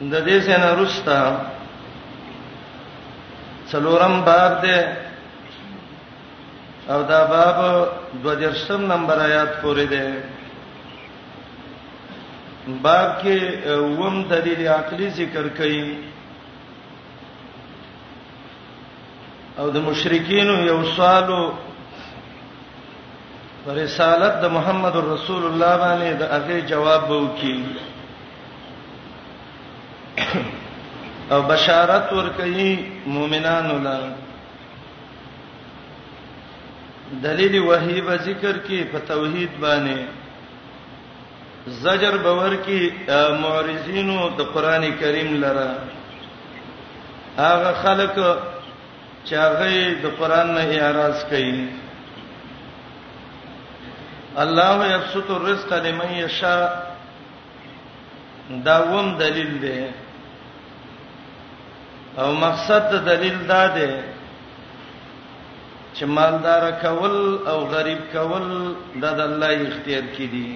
د دې سن رستا څلورم باب ده او دا باب د درشم نمبر آیات پورې ده باب کې ووم دلیل عقلی ذکر کړي او د مشرکین یو سوالو رسالت د محمد رسول الله باندې د هغه جواب وکي او بشارت ورکړي مؤمنانو لا دلیل وحی به ذکر کې په توحید باندې زجر باور کې معرضینو د قران کریم لره هغه خلک چې هغه د قران نه اعتراض کوي الله یبسط الرزق لمن یشاء دا وم دلیل دی او مقصد د دلیل دا دی چې مالدار کول او غریب کول د الله اختیار کې دي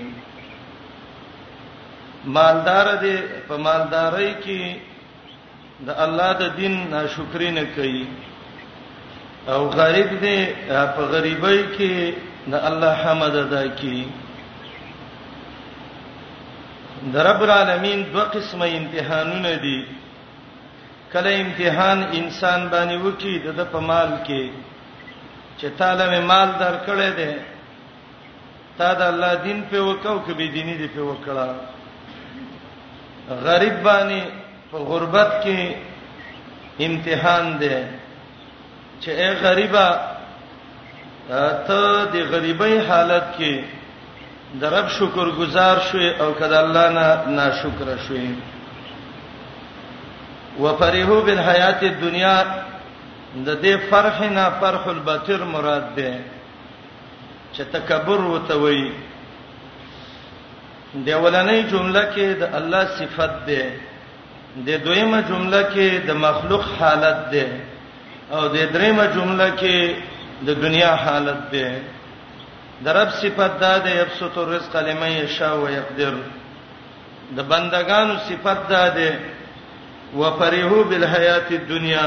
مالدار دې په مالدارۍ کې د الله د دین ناشکری نه کوي او غریب دی په غریبۍ کې د الله حمد ادا کوي د رب العالمین دوه قسمه امتحانونه دي کله امتحان انسان باندې وکی د په مال کې چې تعالی مې مال درکړې ده تا د الله دین په وکاو کې به دیني دی په وکړه غریب باندې په غربت کې امتحان دی چې اے غریبا ته د غریبۍ حالت کې د رب شکر گزار شوي او کله الله نه ناشکر شوي وفرحو بالحیات الدنیا د دې فرح نه فرح البتر مراد ده چې تکبر وته وي د اولنۍ جمله کې د الله صفت ده د دویمه جمله کې د مخلوق حالت ده او د دریمه جمله کې د دنیا حالت ده د رب صفت ده د یبسط الرزق لمن یشاء و یقدر د بندگانو صفت ده ده وفرحوا بالحیات الدنیا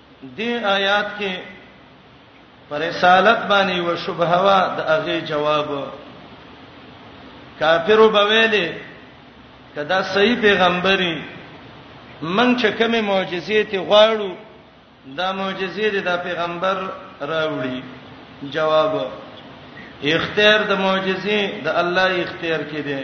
دې آیات کې پر رسالت باندې و شبهه وا د هغه جواب کافرو بویلې کدا صحیح پیغمبري من چې کومه معجزې ته غواړو دا معجزې د پیغمبر راوړي جواب اختیار د معجزې د الله اختیار کې دی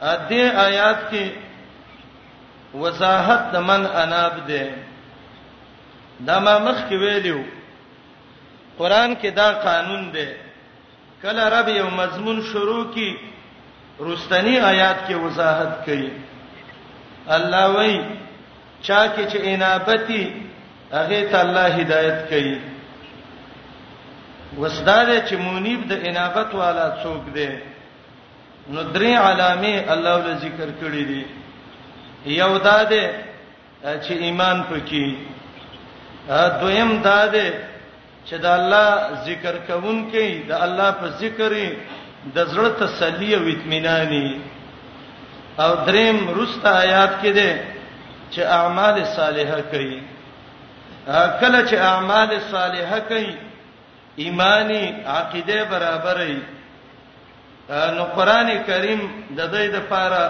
ا دې آیات کې وضاحت د من اناب ده دا ما مخ کې ویلو قران کې دا قانون ده کله رب یو مضمون شروع کی رستنی آیات کې وضاحت کړي الله وای چا کې چې انابتی هغه ته الله هدایت کوي وسدار چې مونیب د انابت والا څوک دی نو درې علامه الله ول ذکر کړی دي یو دا ده چې ایمان پکې دویم دا ده چې د الله ذکر کوون کې د الله په ذکر د زړه تسلی او اطمینانی او دریم رسته آیات کې ده چې اعمال صالحه کوي کله چې اعمال صالحه کوي ایمانی عقیده برابرې نو قران کریم د دې د پاره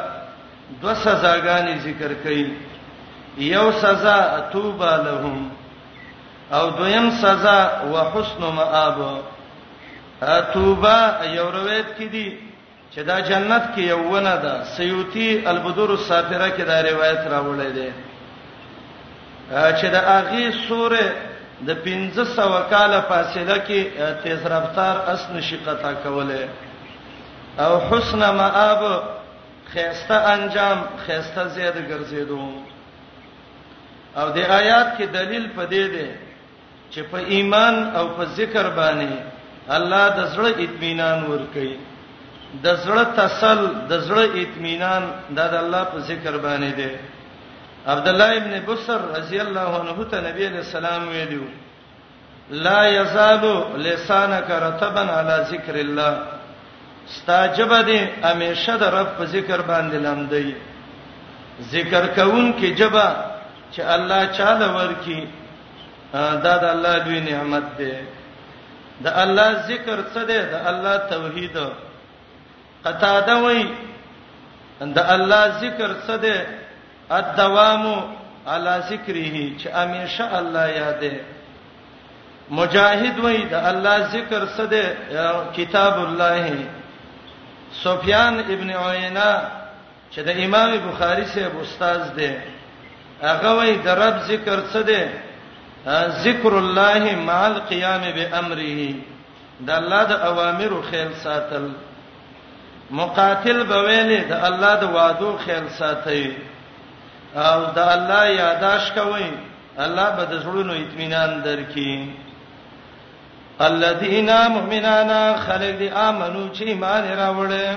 دو سزاګانې ذکر کړي یو سزا توبه لهم او دویم سزا وحسن مآب توبه یو روایت کې دي چې دا جنت کې یو ونه ده سیوطي البدور السافره کې دا روایت راوړی دی چې د اغه سوره د 1500 کال فاصله کې تیز رفتار اس نشقتا کوله او حسن مآب خيسته انجام خيسته زیاد ګرځیدو او د آیات کې دلیل پدې دی چې په ایمان او په ذکر باندې الله د زړه اطمینان ورکړي د زړه تسل د زړه اطمینان د الله په ذکر باندې دی عبد الله ابن بصر رضی الله عنه ته نبی علیہ السلام ویلو لا یزال لسانک رطبا علی ذکر الله استاجب دې همیشه د رب په ذکر باندې لمدې ذکر کوون کې جبا چې الله چاله ورکی دا د الله لوی نعمت دی د الله ذکر څه دی د الله توحید قطاده وای د الله ذکر څه دی الدوام علی ذکره چې همیشه الله یادې مجاهد وای د الله ذکر څه دی کتاب الله سفیان ابن عینه چې د امام بخاری صاحب استاد دی هغه وایي د رب ذکر څه دی ذکر الله مع القيام بامره د الله د اوامرو خیال ساتل مقاتل بویلې د الله د وعدو خیال ساتي او د الله یاداش کوي الله به د زړونو اطمینان درکې الذين مؤمنان خلق دي امنو چې ایمان راوړل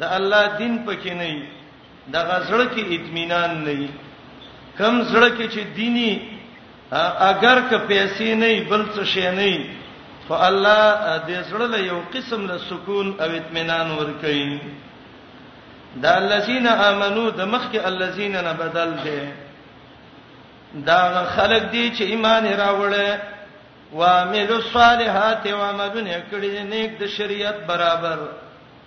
د الله دین پکې نه وي د غزړه کې اطمینان نه وي کم زړه کې چې دیني اگر که پیسې نه وي بل څه شي نه وي خو الله د زړه له یو قسم له سکون او اطمینان ورکړي دا الذين امنو د مخ کې الذين نه بدل دي دا خلک دي چې ایمان راوړل وامل الصالحات وعملونه کړی نیک د شریعت برابر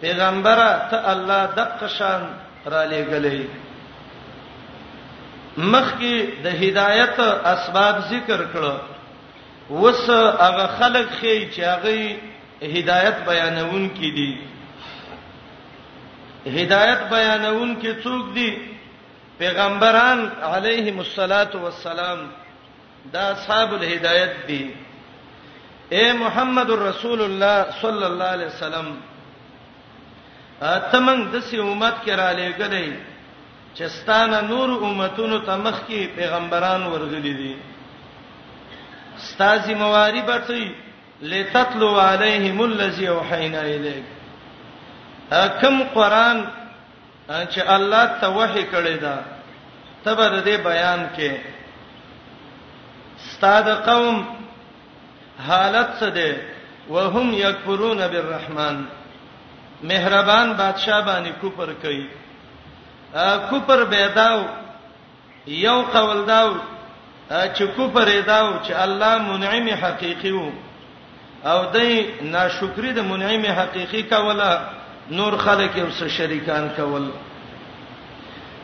پیغمبر ته الله دقه شان را لېګلې مخکې د هدایت اسباب ذکر کړو وس هغه خلق خې چې هغه هدایت بیانون کې دي هدایت بیانون کې څوک دي پیغمبران علیهم الصلاۃ والسلام دا اصحاب الهدایت دي اے محمد رسول الله صلی الله علیه وسلم اتمن د سی امت کې را لېګلې چې ستانه نور امتونو ته مخ کې پیغمبران ورغلي دي استاذي مواری بټي لتتلو علیهم الذی اوحینا الیک کم قران چې الله ته وحی کړی دا تبه د دې بیان کې استاد قوم حالت څه ده وهم یکفرون بالرحمن مهربان بادشاہ باندې کوپر کوي کوپر بيداو یو قول داو چې کفر یې داو چې الله منعم حقيقي وو او دای ناشکری د منعم حقيقي کوله نور خلک یې وسه شریکان کول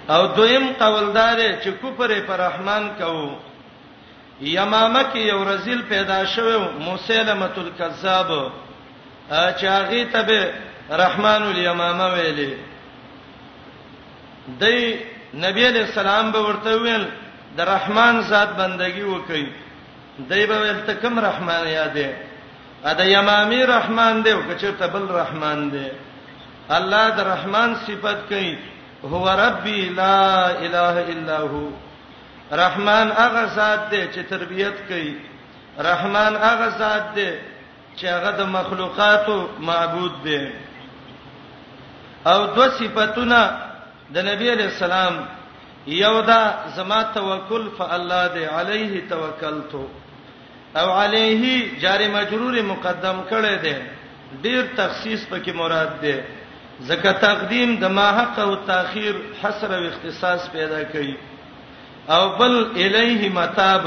او دویم قوالدار چې کفر پر رحمان کوو یمامه کې یو رزل پیدا شوو مسلمه الکذاب چې هغه ته رحمان الیمامه ویلې دی نبی علیہ السلام به ورته ویل د رحمان ذات بندگی وکي دی به ول ته کوم رحمان یادې ا د یمامی رحمان دی او کچرته بل رحمان دی الله د رحمان صفت کوي هو ربي لا اله الا هو رحمان هغه ذات دی چې تربيت کوي رحمان هغه ذات دی چې هغه د مخلوقاتو معبود دی او دو صفاتونه د نبی علی السلام یو دا زما توکل فالله دی علیه توکلت او علیه جار مجرور مقدم کړی دی ډیر تخصیص پکې مراد دی ځکه تقدیم د ما حق او تاخير حصر او اختصاص پیدا کوي او بل الیه متاب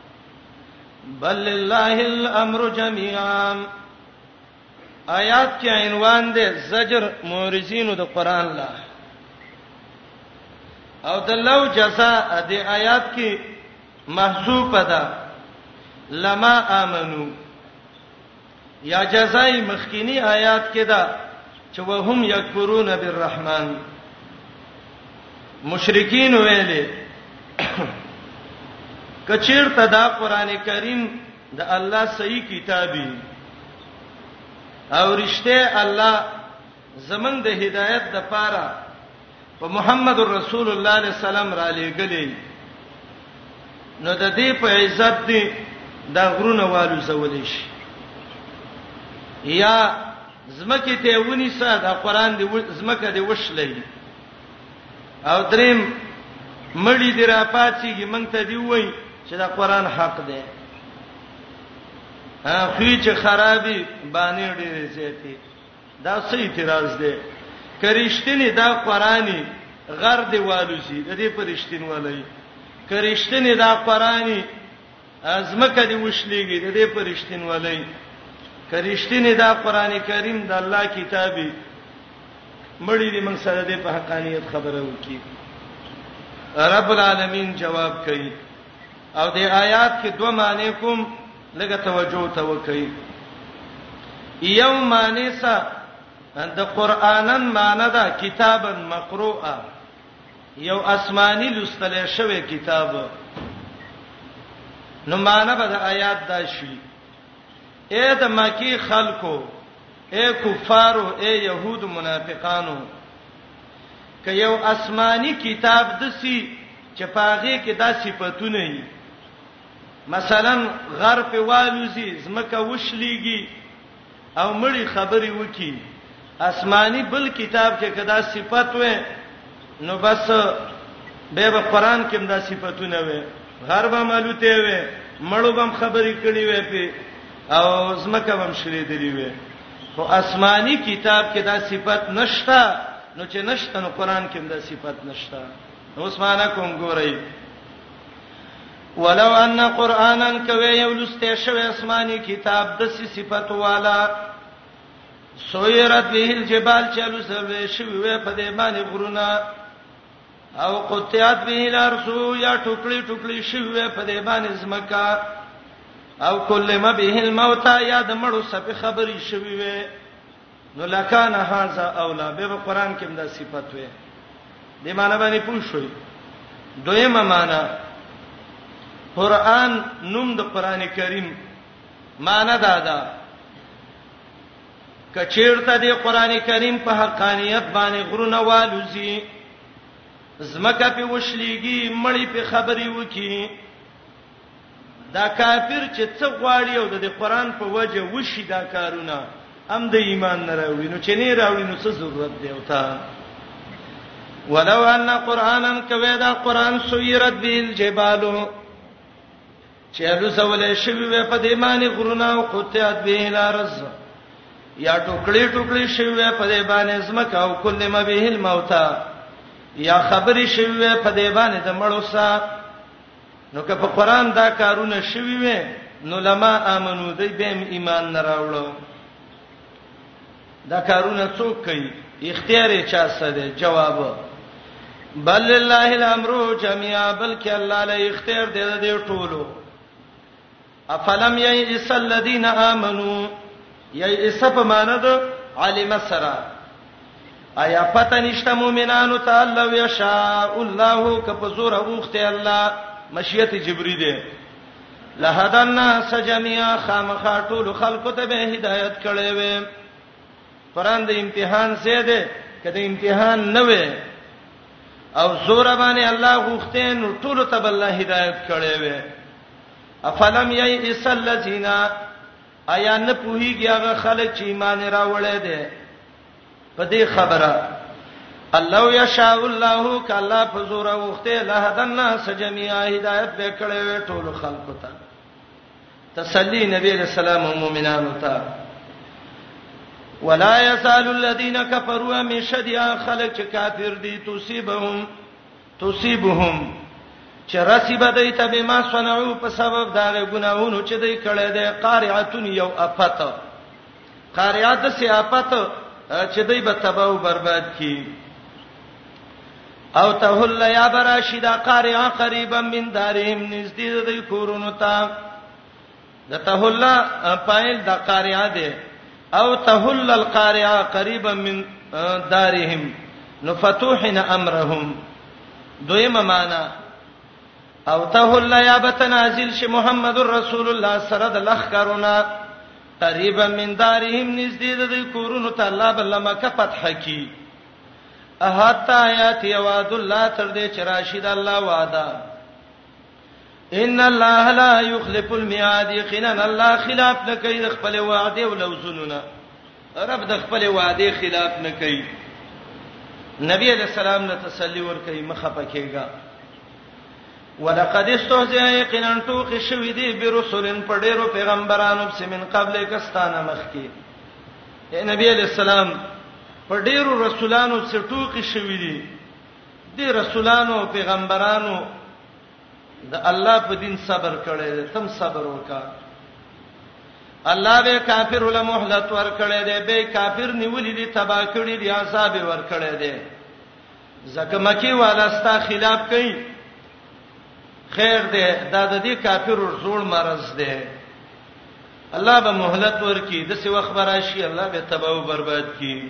بل لله الامر جميعا آیات کې عنوان دی زجر مورزینو د قران لا او د لو جزاء د آیات کې محذوفه ده لما امنو یا جزاء مخکینی آیات کې ده چې وهم یکفرون بالرحمن مشرکین ویلې کچیر ته دا قران کریم د الله صحیح کتابي او رښته الله زمنګ د هدایت د پاره په محمد رسول الله علیه السلام را لېګلې نو د دې په عزت دی دا غرونه والو زولې شي یا زمکه ته ونی سه دا قران دی زمکه دی وشلې او دریم مړی دی را پاتېږي مونږ ته دی وای چې دا قران حق دی اخی چې خرابي باندې ډېرې زیاتې دا څه اعتراض دی کرشتنی دا قرآنی غر دی والوزی د دې پرشتین ولای کرشتنی دا قرآنی ازمکه دی وشلیږي د دې پرشتین ولای کرشتنی دا قران کریم د الله کتابي مړی دی من سره د په حقانیت خبره وکي رب العالمین جواب کوي او د آیات کې دوه معنی کوم لږه توجه ته وکړئ یو معنی سا د قرانن معنی دا کتابا مقروءا یو آسمانی لستل شوی کتاب نو معنی به د آیات دا شي اے د مکی خلکو اے کفارو اے يهود منافقانو ک یو آسمانی کتاب دسی چې پاغه کې دا صفاتونه دي مثلا غر په والوزي زمکه وشليږي او مړي خبري وکي اسماني بل کتاب کې کدا صفت وې نو بس به په قران کې دا صفاتونه وې غر به مالوته وې مړو بم خبري کړي وې په او زمکه بم شلې دلی وې خو اسماني کتاب کې دا صفت نشتا نو چې نشته نو قران کې دا صفت نشتا اوس معنا کوم ګورئ ولو ان قرانا کوي یو لسته شوی اسماني کتاب د صفات والا سویرت به الجبال چلو سوي شوی په دې باندې غرونه او قطعات به الارسو یا ټوکلي ټوکلي شوی په دې باندې زمکا او کله ما به الموت یا د مړو سپه خبري شوی وي نو لکان هاذا اولا به په قران کې دا صفت وي دې معنی باندې پوه شوي دویمه معنی قران نوم د قران کریم معنی دا ده کچیرته د قران کریم په حقانیت باندې غرونه والوزی زمکه په وشلیږي مړی په خبري وکي دا کافر چې څه غواړي او د قرآن په وجه وشي دا کارونه هم د ایمان نه راوړي نو چې نه راوړي نو څه ضرورت دی او تا ولو ان قرانا کوي دا قران سویرت بیل جبالو چې له سوالې شوی وې په دې باندې غرونه او قطعت به لارز یا ټوکړي ټوکړي شوی وې په دې باندې زمکه او کله ما به الموت یا خبري شوی وې په دې باندې د مړو سره نو که په قران دا کارونه شوي وي نو لما امنو دی به ایمان نه راوړو دا کارونه څوک کوي اختیار یې چا سره جواب بل لله الامر جميعا بلکې الله له اختیار دی د ټولو افلم یئس الذین آمنو یئس په معنی د علم سره آیا پته نشته مؤمنانو ته الله یشاء الله ک په زور اوخته الله مشیت جبری دی لهدنا سجمیا خامخا ټول خلکو ته به هدایت کړي وي قران د امتحان سه دی کله امتحان نه وي او زور باندې الله غوښته نو ټول ته بل هدایت کړي وي افلم یئس الذین ایا نه پوهیږي هغه خلک چې ایمان راوړی دی په دې خبره الله یشاء الله کلا فزور وخته له دنا سجمیا هدایت به کړي وي ټول خلکو ته تسلی نبی رسول الله مؤمنانو ته ولا یسال الذین کفروا من شدیا خلق چې کافر دي تصيبهم تصيبهم چې رسی به دی ته به ما صنعو په سبب دا ګناهونو چې دی کړی دی قارعتون یو افات قارعه د سی افات چې دی به تباہ او برباد کی او تهل یا براشد قارعه قریبا من دارهم نزدې دی کورونو ته د تهلا فاعل د قارعه ده او تهلا القارعه قريبا من دارهم نو فتوحنا امرهم دویمه معنا او تهلا یا بتنازل ش محمد رسول الله سره د لخ کرونا قریبا من دارهم نزدې د کورونو ته الله بل مکه فتح کی احتا یات یواد الله تر دې چې راشد الله وعده ان الله لا يخلف الميعاد يقينا الله خلاف نه کوي د خپل وعده او لوزونه رب د خپل وعده خلاف نه کوي نبی علیہ السلام له تسلی ور کوي مخه پکېګا ولقد استهزئ يقينا توق شوی دی برسولن په ډیرو پیغمبرانو سمن قبل کستانه مخکي اے نبی علیہ السلام په ډیرو رسولانو څخه ټوکی شوې دي دې رسولانو او پیغمبرانو د الله په دین صبر کړی دی تم صبر وکا الله به کافر ول مهلت ور کړی دی به کافر نیولې دي تبا کړی دی عذاب ور کړی دی زکه مکی والا ستا خلاف کوي خیر دی دا د دې کافر زوړ مرز دی الله به مهلت ورکی د څه وخت براشي الله به تباہ او برباد کی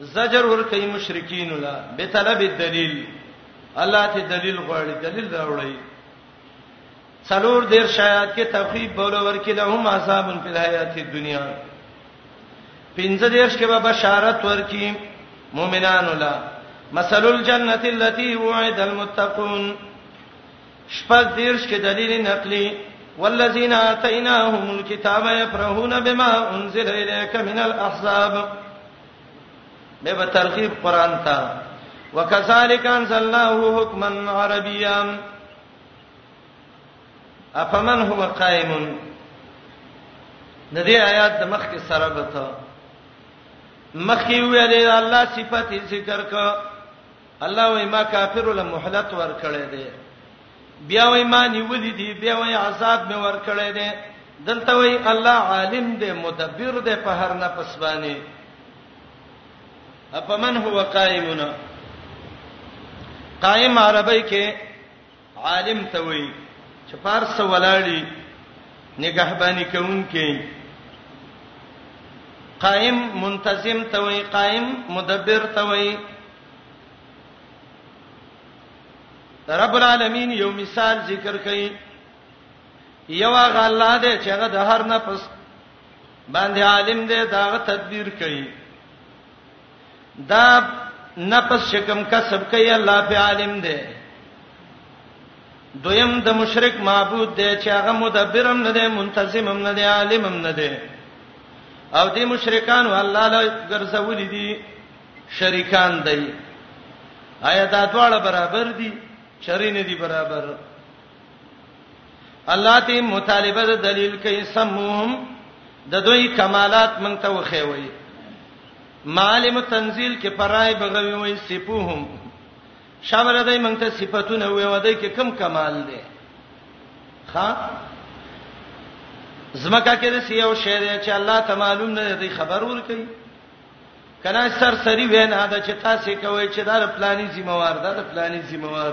زجر ور کوي مشرکین لا به طلب دلیل الله ته دلیل غواړي دلیل راوړي څلور دیر شایات کې تخفیف بوله ورکې لهم عذاب فی الحیات الدنیا پنځه دیر کې به بشارت ورکې مؤمنانو لا مثل الجنه التي وعد المتقون شپږ دېرش کې دلیل نقلی والذین آتیناهم الکتاب یفرحون بما انزل الیک من الاحزاب به په ترغیب قران ته وکذالک انزلناه حکما عربیا افمن هو قائم د دې آیات د مخ کې سره بته مخ کې ویلې الله صفات ذکر کا الله وای ما کافر له مهلت ورکړې ده بیا وای ما نیولې دي بیا وای عذاب مې ورکړې ده دلته وای الله عالم دې مدبر دې په هر نفس باندې اپمن هو قائمون قائم عربی کې عالم ته وایي چې پارس ولاړی نگهبانی کوونکی قائم منتظم ته وایي قائم مدبر ته وایي رب العالمین یو مثال ذکر کړي یو هغه الله دی چې هغه د هر نفس باندې عالم دی دا تدبیر کوي دا نفس شکم کسب کوي الله په عالم دی دویم د مشرک معبود دی چې هغه مدبرم نه دی منتظمم نه دی عالمم نه دی او دې مشرکان الله له ګرځولې دي شریکان دی آیا دا دواړه برابر دي چرې نه دي برابر الله دې مطالبه د دلیل کوي سموهم د دوی کمالات مونږ ته وخی وي معالم تنزیل کې پرای بغوي وي سپوهم شامل دای مونږ ته صفاتونه وي ودی کې کم کمال دي ها زمکه کې د سیو شعر چې الله ته معلوم نه دی خبر ور کوي کله سر سری وینا دا چې تاسو کوی چې دا پلاني ذمہوار دا پلاني ذمہوار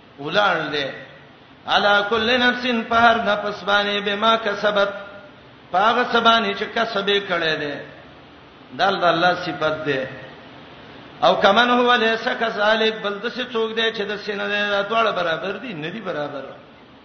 ولان دې علا کل نفس په هر نفس باندې بما کسبت پاغه سبانه چې کسبې کړې ده دال د الله صفت ده او کمن هو لیس کذالک بل د څه څوک دی چې د سینې د ټول برابر دي نه دي برابر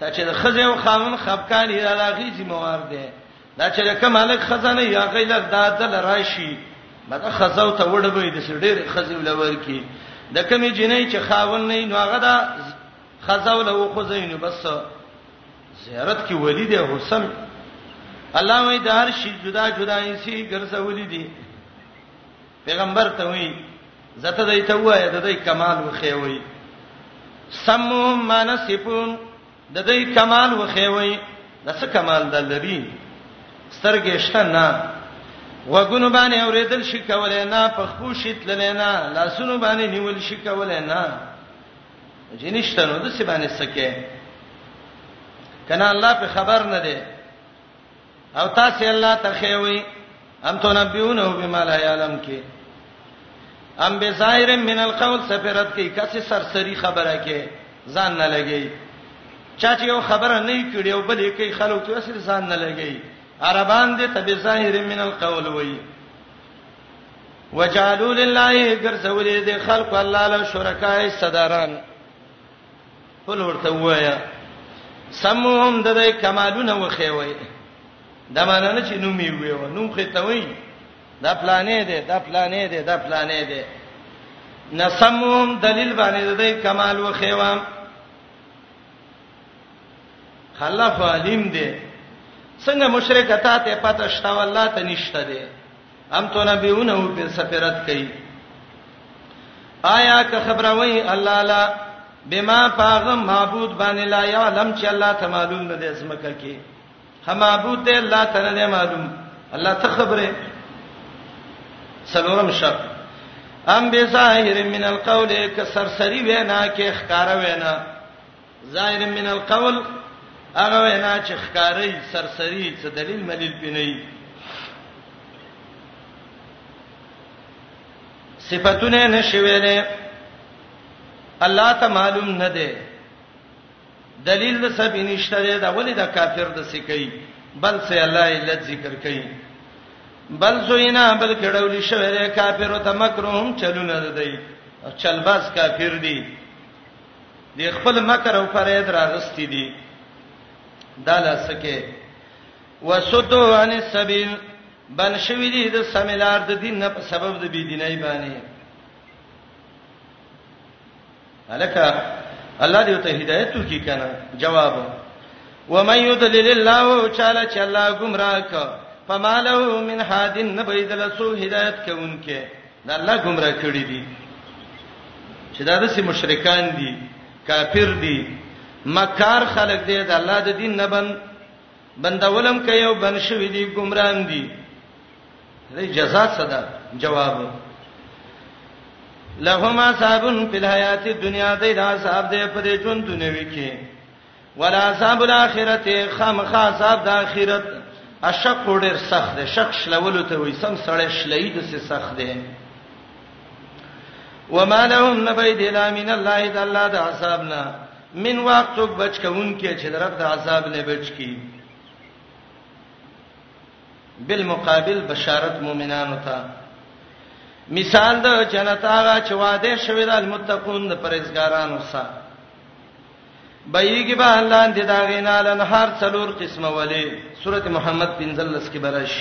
دا چې د خزه او خاون خپکان یې علاقه ذمہوار دی دا چې کوم الک خزانه یا غیلر دا دل راشي مګه خزاو ته وډبې د سړي خزې ولور کی د کمی جنې چې خاون نه نو هغه دا خزاو له خوځینو بس زیارت کې ولی دی حسن الله وې د هر شي جدا جدا انسي ګرځولې دي پیغمبر ته وی زته دای ته وای د دې کمال وخی وی سمهم ما نسفون د دې کمال وخی وی د څه کمال د لري سترګې شته نه وګونو باندې اوریدل شي کولای نه په خو شیت لنه نه لاسونو باندې نیول شي کولای نه جنشته نو د څه باندې سکه کنه الله په خبر نه دی او تاسو الله ته خوي ام تنبئونه بما لا يعلم کې ام بظاهر من القول سفرت کې کسي سرسري خبره کې ځان نه لګي چا چې یو خبره نه کړي او بلې کې خلک ته اصل ځان نه لګي عربان دې ته بظاهر من القول وي وجعلوا لله غرزولې دې خلق الله له شرکای صدران قل ورته وایا سموهم د دې کمالونه وخی وای دا معنی نه چې نوم یې ویو نوم خې ته وای دا پلانې دی دا پلانې دی دا پلانې دی نسموهم دلیل باندې د دې کمال وخی وام خلف علیم دی څنګه مشرک ته ته پته شته والله ته نشته دی ام تنبئونه په سفرت کوي آیا که خبره وای الله لا بما پاغ معبود باندې لا یعلم چې الله ته معلوم نه دی اسمکه کې هم معبود دی الله ته نه معلوم الله ته خبره سلورم شرط ام بظاهر من القول ک سرسری وینا کې ښکارا وینا ظاهر من القول هغه وینا چې ښکاری سرسری څه دلیل ملیل پینې صفاتونه نشویلې الله ته معلوم نه دی دلیل د سب نشته دی دا ولې دا کافر د سکی بل سه الله علت ذکر کوي بل زوینا بل کډول شوی دی کافر ته مکرهم چلونه دی چلباز کافر دی د خپل مکر او فرید راغستی دي دا لاسکه وسدو عن السبيل بن شوی دي د سمیلار د دین نه په سبب د بی دینای باندې الکه الله دې ته هدایت وکي کنه جواب ومن يضلل الله تعالی چې الله گمراه ک فمالو من هادن نبیدل سو هدایت کوونکې دا الله ګمرا کړی دي چې دا دسي مشرکان دي کافر دي مکار خلق دي د الله د دین نه بند بندولم کوي او بن شوی دي ګمران دي دې جزا صدا جواب لهما صاحبن په حیات دنیا دې دا صاحب دې په دې ژوند دنیوي کې ولا عذاب الاخرت خامخا عذاب د اخرت اشق ډیر سخت دی شق شلولو ته وای سم سړی شلید سي سخت دی وما لهم نبيد لا من الله اذا الله د عذابنا من وخت څوک بچ کون کې چې درب د عذاب نه بچ کی بالمقابل بشارت مؤمنانو ته مثال د جنت هغه چې وعده شوی د المتقون د پرهیزګارانو سره بېګي به الله دې دا غینا لنهار څلور قسمه ولې سورته محمد 15 کې برش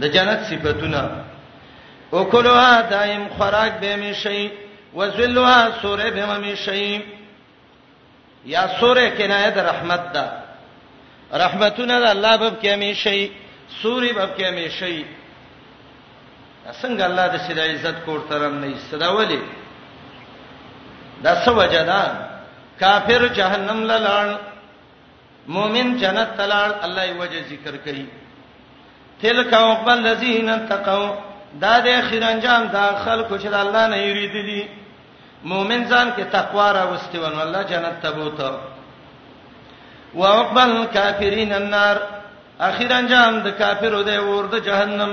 د جنت صفاتونه او کلوها دائم خوراک به می شي وذلها سوره به می شي یا سوره کنایه د رحمت ده رحمتونه د الله باب کې می شي سوري باب کې می شي څنګه الله د سید عزت کور ترن نه استدا ولی دا څه وجه ده کافر جهنم لاله مؤمن جنت تلال الله یې وجه ذکر کړي تلک او قبل الذین تقوا دا د اخر انجام دا خلکو چې د الله نه یریدلی مؤمن ځان کې تقوا را وستي ونه الله جنت ته بوته وعقبل کافرین النار اخر انجام د کافرو د ورده جهنم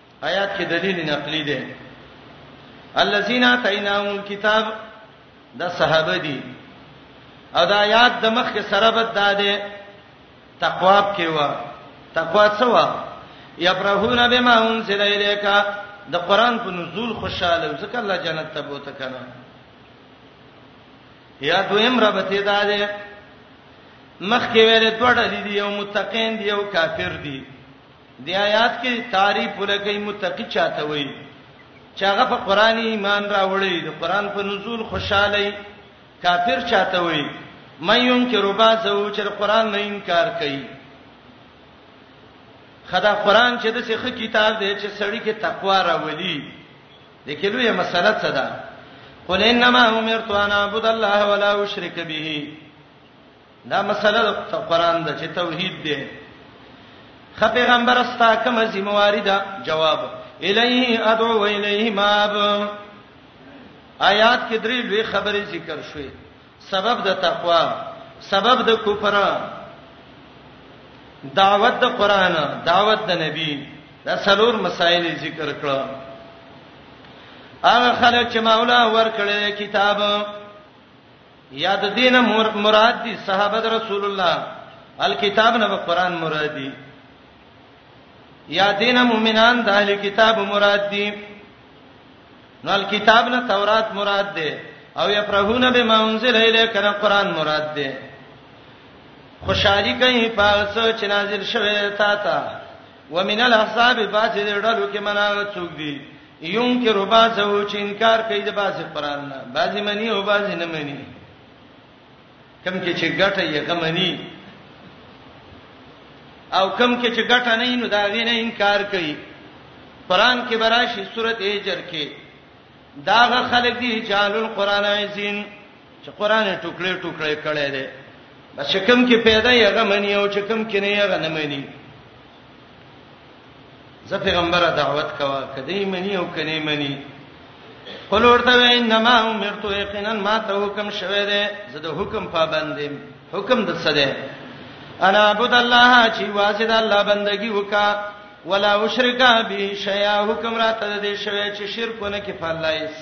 آیات کې دلیل نقلی دی الذين اتيناهم الكتاب دا صحابه دي ادا یاد د مخ کې سره بد داده تقوا کې وا تقوا څه وا یبرهون بما انزل الیک د قران په نزول خوشاله ځکه الله جنت ته بوته کنه یا دویم ربته داده مخ کې ویل دوړل دي یو متقین دی یو کافر دی دی آیات کې تعریف ولګي متقی چاته وي چې هغه په قران ایمان راوړي د قران په نزول خوشاله کافر چاته وي مې يون کې ربا زو چې قران نه انکار کوي خدا قران چې د څه کتاب دی چې سړی کې تقوا راولي د کلوې مسله څه ده قل انما امرت ان اعبد الله ولا اشرك به دا مسله د قران د چې توحید دی خ پیغمبر استا کوم ذمہواری دا جواب الیه ادعو و الیه ماب آیات کې درې لوی خبرې ذکر شوې سبب د تقوا سبب د کفر دعوت د قران دعوت د نبی دا څلور مسائل ذکر کړه هغه خلک چې مولا ورکړي کتاب یاد دین مراد دي صحابه رسول الله الکتاب نه قرآن مراد دي یا دین مؤمنان د اهل کتاب مراد دي نو الکتاب نه تورات مراد دي او یفرحون بما انزل الیک نه قرآن مراد دي خوشالي کوي پاس چې نازل شوه تا ته ومن الاحزاب باز دې ډلو کې مناغه څوک دي ينکر باز او چې انکار کوي د باز قران نه باز مني او باز نه مني کم کې چې ګټه یې غمني او کم کې چې ګټه نه نو دا غي نه انکار کوي قران کې براشي سورته هجر کې داغه خلک دي جالل قران عزین چې قران ټوکړې ټوکړې کړي دي بس چې کم کې پیدا یې هغه مني او چې کم کې نه یې هغه نه مني زه پیغمبره دعوت کوا کدی منی او کني منی قل ورته انما امرت یقینا ما ته حکم شوه دی زه د حکم پابند یم حکم د څه دی انا عبد الله چې واسد الله بندگی وکا ولا اشرکا به شیا حکم راته دې شوه چې شرکونه کې فلایس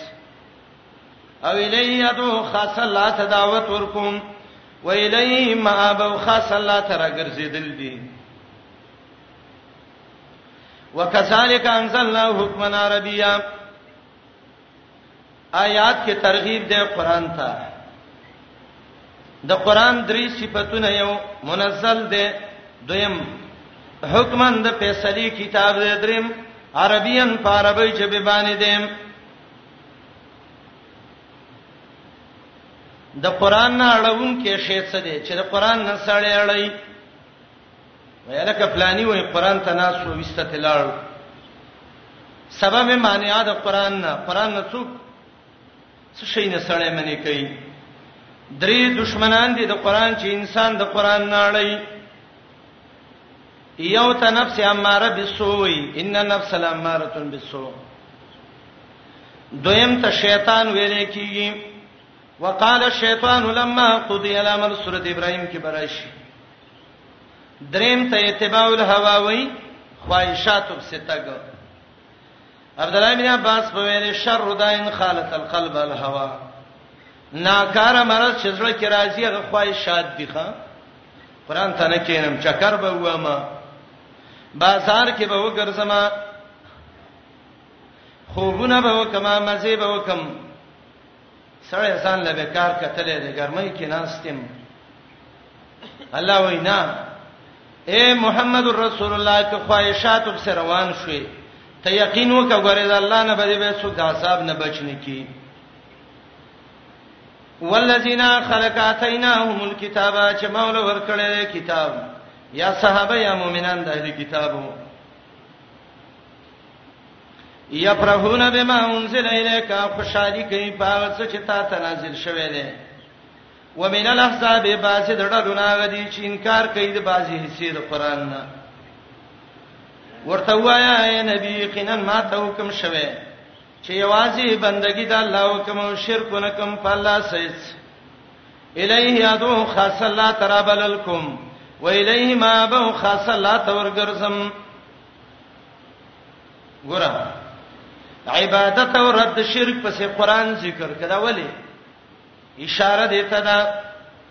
او الیه ادعو خاص الله ته دعوت ورکوم و الیه مآب او خاص الله ته راګرځیدل دي وکذالک انزلنا حکمنا عربیا آیات کې ترغیب دی قران ته د قران درې صفاتونه یو منزل دی دویم حکمن د فیصله کتاب دی دریم عربین په عربی ژبه باندې دی د قران نه اړون کې شی څه دی چې د قران نه سړی اړای ویل ک پلاني وای قران ته ناس و وسته تلال سبب معنی د قران نه قران نه څوک څه شي نه سړی منی کوي درې دشمنان دي د قران چې انسان د قران نه اړای یو ته نفس اماره بالسوء وی ان النفس لاماره بالسوء دویم ته شیطان ویلې کیږي وقال الشیطان لما قضی الامر سورۃ ابراهیم کې برائش دریم ته اتباع الهوا وی خواہشات وبستګ عبد الله بن عباس په ویلې شر داین خالت القلب الهوا ناکاره مرز چې زړه کې راځي هغه خواہشات دي ښا قران ته نه کینم چکر به وامه بازار کې به وګرځم خوبونه به وکم مزه به وکم سړی ځان له کار کتلې د ګرمۍ کې ناستم الله وینا اے محمد رسول الله که خواهشات وبس روان شوي ته یقین وکړه غره الله نه بده به څوک د عذاب نه بچنه کی والذین خلق اتیناهم الكتاب چې مولا ورکړل کتاب یا صحابه یا مؤمنان د اهل کتابو یفرحون بما انزل الیک خوشالی کوي په څه چې تا ته نازل شوه دی ومن الاحزاب باز دړلونه غدي چې انکار کوي د بازي حصے د قران نه ورته وایا اے نبی قنن ما ته حکم شوه چې یوازې بندګی د الله وکم او شرک نکم په الله سیس الیه ادو خاص الله ترابللکم و الیه ما به خاص الله تورګرزم ګور عبادت او رد شرک پسې قران ذکر کړه ولی اشاره دیته ده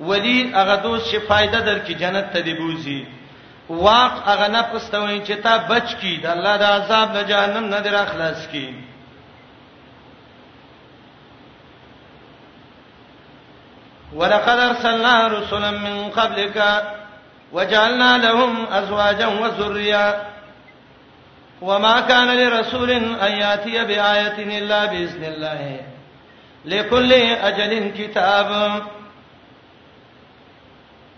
ولی هغه دوست چې فائدہ درکې جنت ته دی بوزي واق هغه نفس ته وایي چې تا بچ کی د الله د عذاب د جهنم نه در اخلاص کی ولقد ارسلنا رسلا من قبلك وجعلنا لهم ازواجا وذريا وما كان لرسول ان ياتي بايه الا باذن الله لكل اجل كتاب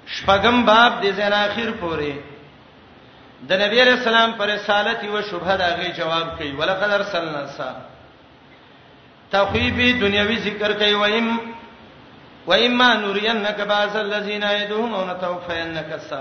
شپغم باب د زنا اخر پورې د نبی علیہ السلام پر رسالت او شبهه دغه جواب کوي ولقد ارسلنا سا تخویبی دنیوی ذکر کوي وایم وایم ما نورینک باز الذین یدون ونتوفینک سا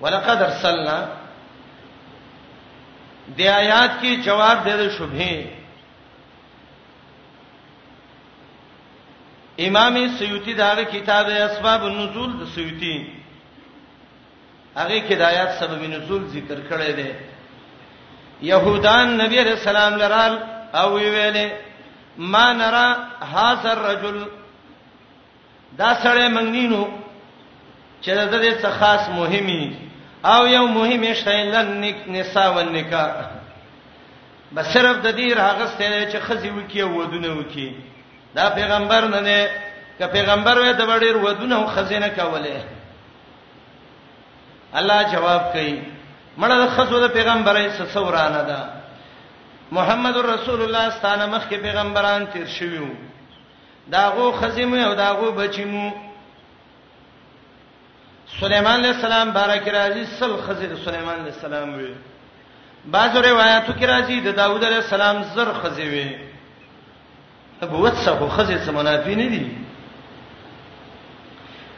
ولقد ارسلنا د آیات کې جواب دی د شبهه امام سیوطی دا کتاب اسباب النزول د سیوطی هغه کې د آیات سبب نزول ذکر کړی دی يهودان نبی رسول الله لرال او ویلې ما نرا هاذ الرجل دا سړی منګینو چې د دې څه خاص مهمي او یو مهم شی لن نک نساء والنکاح بس صرف د دې راغسته چې خزي وکي ودونه وکي دا پیغمبر نه نه ک پیغمبر وې د وړیر ودونه او خزینه کوله الله جواب کوي مړه د خزو د پیغمبرې څه څورانه ده محمد رسول الله ستانه مخ کې پیغمبران تیر شویو دا غو خزم او دا غو بچمو سليمان عليه السلام بارک راضي سل خزر سليمان عليه السلام وي بعض روایتو کې راځي د داوود عليه السلام زر خزي وي نبوت څخه خزي څه منافي نه دي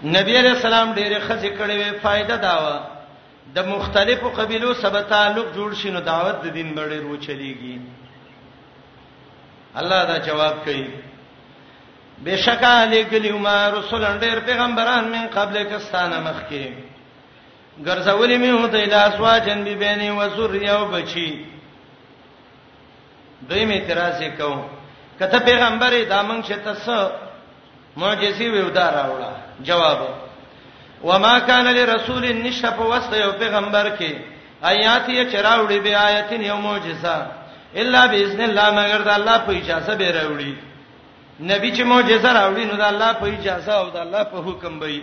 نبی عليه السلام ډېر خزي کړي وي فائدہ داوا د دا مختلفو قبيلو سبا تعلق جوړ شینو دعوت د دین بړې رو چلیږي الله دا جواب کوي بشکا لګلیو ما رسولان ډېر پیغمبران من قبل کستانه مخکې ګرځولې مې هو د لاسوا جن بي بیني و ذریه او بچي دوی می اعتراض وکاو کته پیغمبري دا مونږ چې تاسو معجزي ویودا راوړه جواب وما كان لرسول نشف وسط یو پیغمبر کې آیات یې چراوړي به آیت یو معجزه الا باذن الله مگر د الله په اجازه به راوړي نبی چې معجزه راوړي نو د الله په اجازه او د الله په حکم به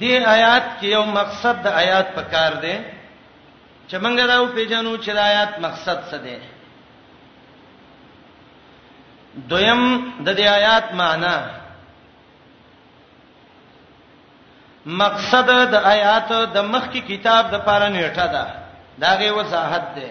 دې آیات کې یو مقصد د آیات په کار دی چې موږ دا وپیژنو چې د آیات مقصد څه دی دویم د دې آیات معنی مقصد د آیات د مخکې کتاب د پاره نیټه ده دا غي وضاحت ده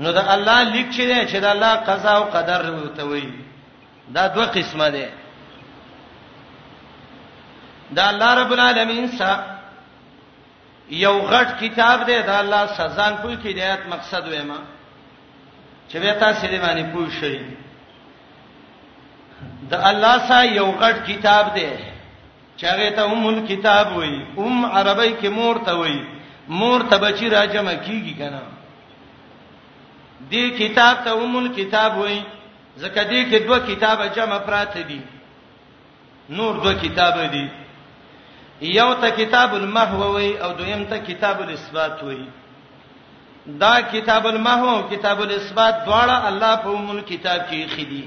نو د الله لیک چې دی چې د الله قضا او قدر ته وایي دا دوه قسمه ده دا الله رب العالمین سره یو غټ کتاب دی دا الله سزان پوی کې دی آیات مقصد وېما چې به تاسو دې باندې پوه شئ دا الله سره یو غټ کتاب دی چې هغه ته ام الكتاب وایي ام عربی کې مور ته وایي مور ته بچی راجمه کیږي کنه دې کتاب ته ام الكتاب وایي ځکه دې کې دوه کتابه جمع پراته دي نور دوه کتابه دي یو ته کتاب المحو وایي او دویم ته کتاب الاثبات وایي دا کتاب المحو کتاب الاثبات دواړه الله په ام الكتاب کې خېدي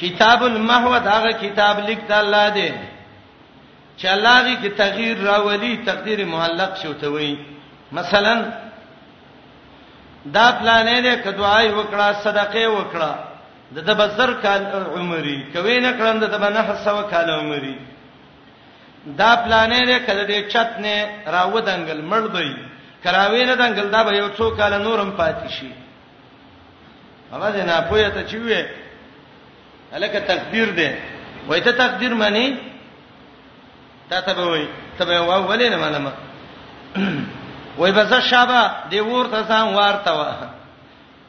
کتاب المحو داغه کتاب لیک د الله دی چې الله غي کې تغییر راولي تقدیر معلق شو ته وي مثلا دا پلانې نه کدوای وکړه صدقه وکړه د د بزر کال عمرې کوي نه کړم د د بنه حسو کال عمرې دا پلانې نه کده دې چت نه راو دنګل مړ دی کراوی نه دنګل دا به یو څو کال نورم پاتې شي هغه د نه پوهه ته چې وې الکه تقدیر دی وای ته تقدیر معنی تا ته به وای ته به وا ولې نه معلومه وای بس شابه دی ورته ځان ورته وا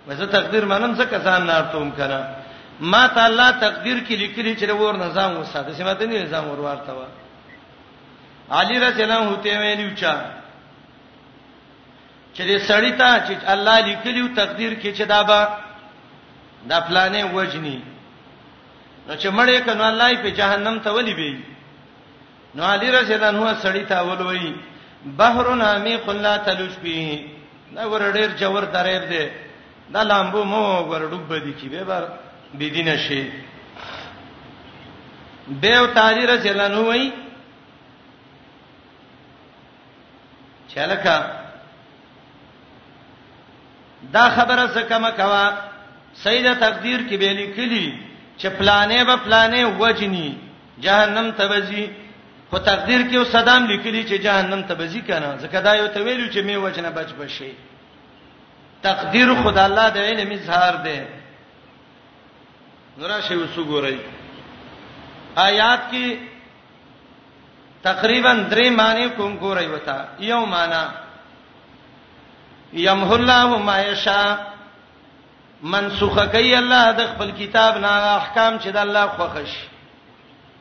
بس تقدیر منم څه کسان نارتوم کړه ما ته الله تقدیر کې لیکلي چې ور نه ځان وساته سمه ته نه ځان ور ورته وا علی رضی الله عنه ته ویلو چا چې دې سړی ته چې الله لیکلی او تقدیر کې چې دا به د فلانې وجنی نو چې مړې کنو الله یې په جهنم ته ولي بي نو علي رضی الله عنه سړی ته ولوي بحر نامي قلا تلوش پی دا ور ډېر جوور درېر دی دا لامبو مو ور ډوب دي چې به بار بي دي نشي دیو تعالی رضی الله عنه وایي چې لکه دا خبره څه کم کوا سیده تقدیر کې به لیکلی چې پلانې به پلانې وجنی جهنم ته وځي خو تقدیر کې صدام لیکلی چې جهنم ته وځي کنه ځکه دا یو ته ویلو چې می وجنه بچ بشي تقدیر خدای الله د علم اظهار دی نورا شی وسو ګورئ آیات کې تقریبا درې معنی کوم ګورای وتا یو معنی یمح الله ما یشاء منسوخ کوي الله د خپل کتاب نه احکام چې د الله خوښش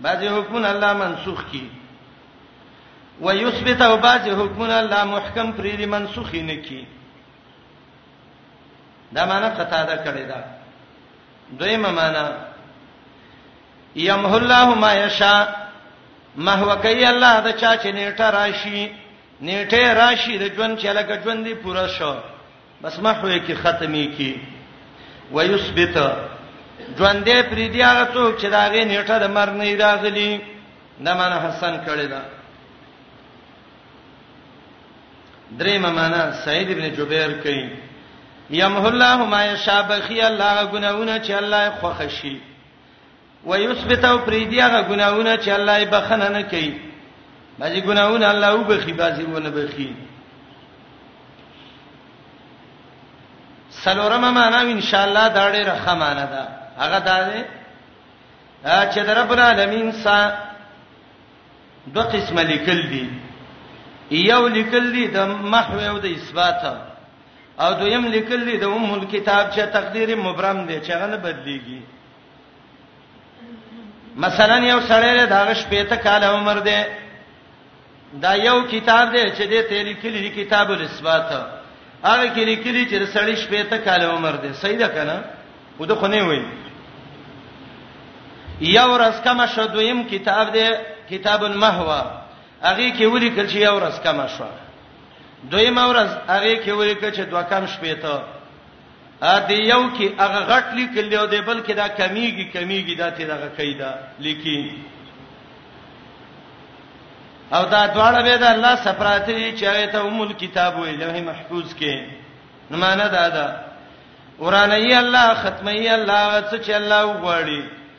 بعضی حکمونه الله منسوخ کی ويثبت او بعضی حکمونه الله محکم پرې دي منسوخ نه کی دا معنی قطاده کړی دا دویمه معنی یمحو الله ما یشاء محو کوي الله د چا چې نیټه راشي نیټه راشي د ژوند چې لکه ژوند دی پوره شو بس محو یې کې ختمي کی ويثبت ژوند دې پرې دی هغه څوک چې داغه نیټه د مر نه راغلی د من حسن کړي دا درې معنا سعید ابن جبیر کوي یمحو الله ما یشاء بخی الله غنونه چې الله خوښ شي ويثبت او پریدي هغه ګناونه چې الله یې بخنه نه کوي بعضی ګناونه الله وبخي بعضی ونه بخي سلورم معنا ان شاء الله دا ډېر ښه معنا ده هغه دا ده چې د رب العالمین سا دوه قسمه لیکل دي یو لیکل دي د محو او د اثبات او دویم لیکل دي د ام الكتاب چې تقدیر مبرم دی چې هغه نه بدلیږي مثلا یو سړی له داغه شپېته کال عمر دی دا یو کتاب دی چې د تیری کلی دی کتاب الاسبات هغه کې لیکلي چې سړی شپېته کال عمر دی صحیح ده کنه و د خو نه وای یو ورځ کما شو دویم کتاب دی کتاب المحوا هغه کې ولیکل چې یو ورځ کما شو دوی مورز هغه کې ولیکل چې دوه کم شپې ته ا دې یو کې هغه غټ لیکل دی او دې بل کې دا کمیږي کمیږي دا ته دغه کیدا لیکي او دا دواړه به د الله سفرات دي چې هغه ته امول کتاب وي لوح محفوظ کې نمانه دا ده ورانه یې الله ختمه یې الله څه چې الله وغواړي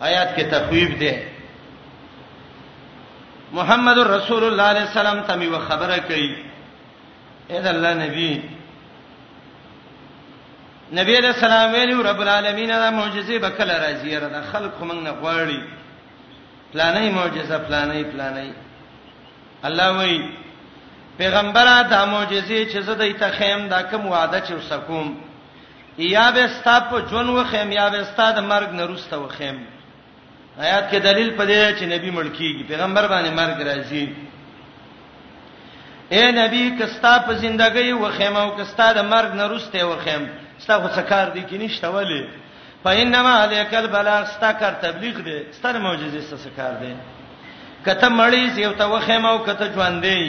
آیات کې تخویف دی محمد رسول الله علیه السلام ته می خبره کوي اې د الله نبی نبی علیہ السلام ویلو رب العالمین دا معجزې به کله راځي را د خلکو موږ نه غواړي پلانې معجزه پلانې پلانې الله وایي پیغمبره دا معجزې چې زه دې ته خیم دا کوم وعده چې وسکوم یا به ستا په جون وخیم یا به ستا د مرګ نه روسته وخیم آیات کې دلیل پدې چې نبی مړ کیږي پیغمبر باندې مرګ راځي اے نبی کستا په زندګۍ وخیم او کستا د مرګ نه روسته وخیم ستا خو څه کار دی کې نشته ولی فینما علیک البلاغ ستا کار تبلیغ دی ستر معجزې څه کار دی کته مړی یو ته وخیم او کته ژوندې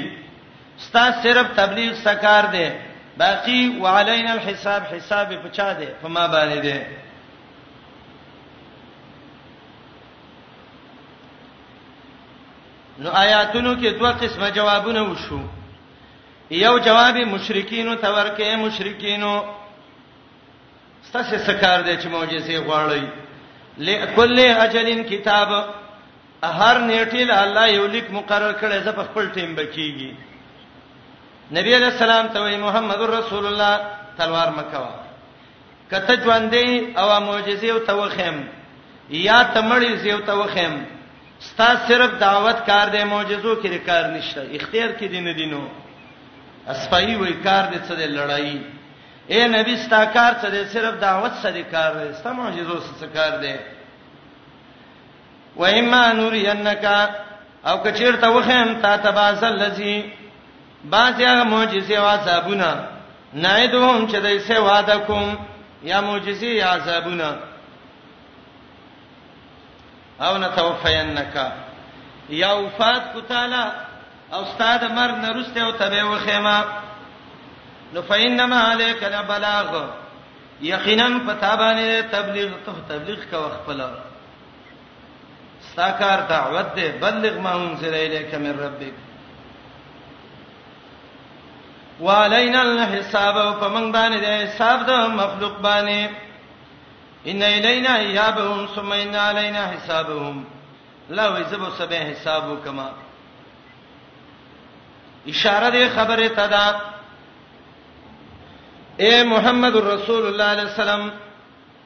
ستا صرف تبلیغ سکار دی باقی وعلینا الحساب حساب په چا دی په ما باندې دی نو آیاتونو کې دوه قسمه جوابونه وشو یو جواب مشرکینو ته ورکه مشرکینو ستاسو سکار دی چې معجزې غواړي لکل اجلین کتاب هر نیټه له الله یو لیک مقرر کړي زه په خپل ټیم بکیږي نبی علیہ السلام ته وی محمد رسول الله تلوار مکوا کته ژوندې او معجزې او توخم یا تمړی زیو توخم ستا صرف دعوت کار دی معجزو کې کار نشته اختیار کې دین دینو اسپای وی کار دې څه دی لړای اے نبی ستا کار څه دی صرف دعوت سره کار دی ستا معجزو سره کار دی و اما نورینک او کچیرته وخم تا تباسل لذي باز هغه معجزې او عذابونه نعیدهم چې دای سه وعده کوم یا معجزې یا عذابونه او نتوفینک یا وفات کو تعالی او استاد مر نرسته او تبه وخیمه نو فینما علیک البلاغ یقینا پتا باندې تبلیغ ته تبلیغ کا خپل ستاکار دعوت دې بلغ ما انزل الیک من ربک وعلينا الحساب فمن باندې دې حساب د مخلوق باندې ان الینا یابهم ثم ان علینا حسابهم لا وجب سبه حساب وکما اشاره دې خبره تدا اے محمد رسول الله علیه السلام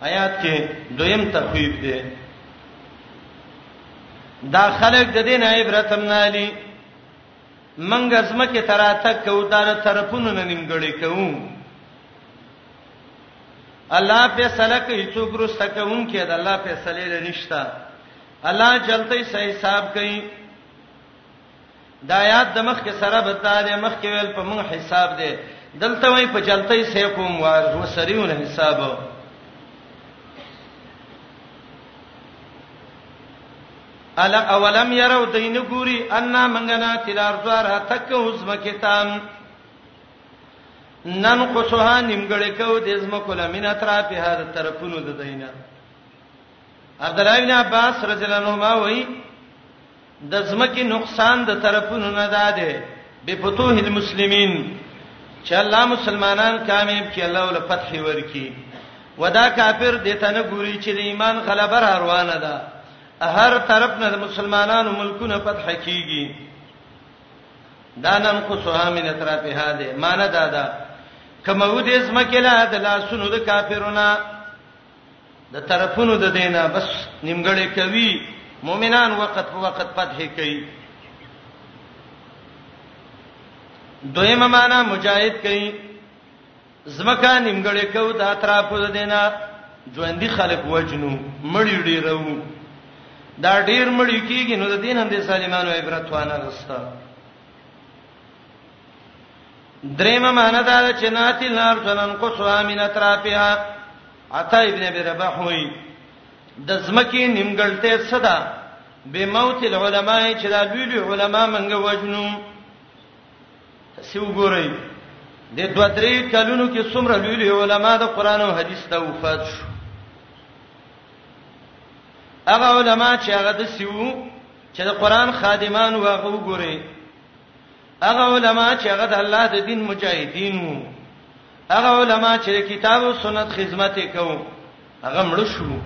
آیات کې دویم تخویب دی دا خلک د دین عبرت هم نه لري منګه زمکه تراته کو دار طرفونو نه نیمګړی کوو الله په سلک هیڅوک رسته کوم کې دا الله په سلیل نشتا الله جلته سې حساب کوي دا آیات د مخکې سره به دا د مخکې ویل په موږ حساب دی دلته وای په جلتۍ سه کوم وار هو سریون حساب الا اولم يروا دین ګوري ان منغنا تلار دوار تک حزم کتام نن قصها نیمګړې کو د زم کوله مینا تر په هر طرفونو د دینه عبد الله بن عباس رضی الله عنهما وایي د ځمکې نقصان د طرفونو نه داده بفتوح المسلمین چې الله مسلمانان کامیاب کړي الله ول فتح ورکړي ودا کافر دې ته نه ګوري چې د ایمان غلبه را روانه ده هر طرف نه مسلمانانو ملکونه فتح کیږي دانم کو سوامن اطرافها ده مان دادا کمو دې زمکه لا د لاسونو د کافرونه د طرفونو د دینه بس نیمګړې کوي مؤمنان وخت په وخت فتح کوي دویمه معنا مجاهد کوي زمکا نیمګړې کو د اطرافو د دینه ژوندۍ خلک وجنو مړی ډیرو دا ډیر مړی کیږي نو د دین هم د سالمانو عبرت وانه غستا درېمه معنا دا ده چې ناتل نار سنن قصوا من اطرافها عطا ابن ابي رباح وی د زمکی نیمګړته صدا به موت العلماء چې دا لوی لوی علما منګه وجنو سیو ګورئ د دوه درې کلونو کې څومره لوی لوی علما د قران او حدیث ته وفات شو هغه علما چې هغه د سیو چې د قران خادمان واغو ګوري هغه علما چې هغه د الله د دین مجاهدین وو هغه علما چې کتاب او سنت خدمت وکاو هغه مړ شو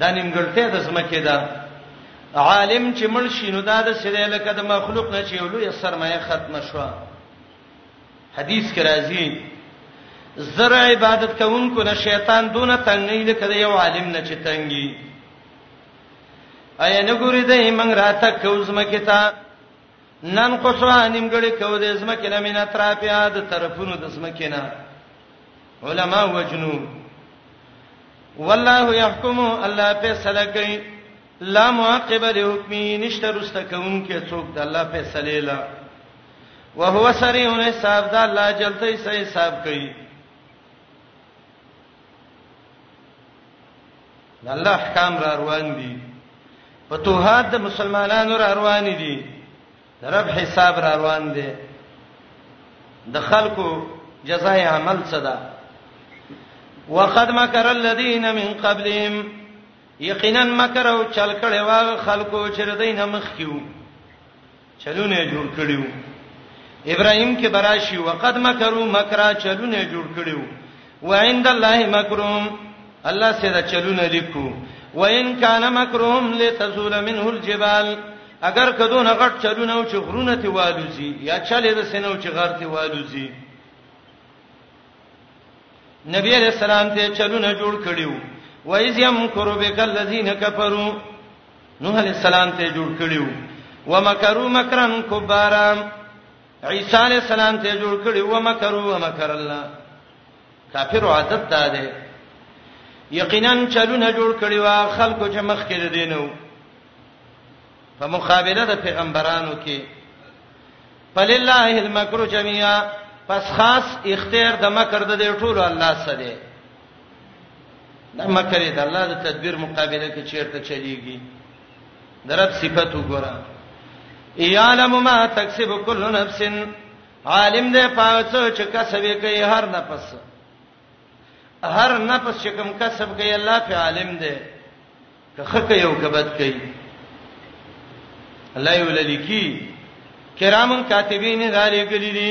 دا نیمګړتیا د زمکه ده عالم چې مړ شي نو دا د سره لکه د مخلوق نه چې یو لوی سرمایه ختم شو حدیث کې راځي زر عبادت کوونکو نه شیطان دونه تنګي لکه یو عالم نه چې تنګي اي نه ګوري دای موږ راته کوزمه کیتا نن قصوا نیمګړی کو دې زما کې نه مینا ترافیا د طرفونو د زما کې نه علما وجنو والله يحكم الله فیصله کوي لا معقب لحکمی نشته رسته کوم کې څوک د الله فیصله لا وهو سریع حساب دا الله جلته یې حساب کوي د الله احکام را روان دي فتوحات د مسلمانانو را روان دي رب حساب را روان دي د خلکو جزای عمل څه ده وقد مکر الذين من قبلهم یقینا مکر او چل کړي واغ خلکو چې دینه مخ کیو چلونه جوړ کړیو ابراهیم کې براشي وقد مکروا مکرا چلونه جوړ کړیو وعند الله مکروم الله سره دا چلونه لیکو وان کان مکروم لتزول منه الجبال اگر کدو نه غټ چلونه او چې غرونه تی والوزی یا چلې د سينو چې غر تی والوزی نبی علیہ السلام ته چلونه جوړ کړیو وایز یم قربک الذین کفروا نوح علی السلام ته جوړ کړیو ومکروا مکرا کبارا عیسی علی السلام ته جوړ کړیو ومکروا ومکر الله کافر عادت ده ده یقینا چلونه جوړ کړیو خلکو چې مخ کې دینو په مخابره د پیغمبرانو کې فلله المکر جميعا پس خاص اختیار د مکر د ټولو الله سره دا مکر د الله د تدبیر مقابله کې چیرته چلیږي درب صفات وګوره یعلم ما تکسب کل نفس عالم دې پاتڅ چې کسب کوي هر نفس هر نفس چې کوم کسب کوي الله په عالم دې که خکه یو کبد کوي الله یو للیکی کرامن کاتبین غالي کړی دي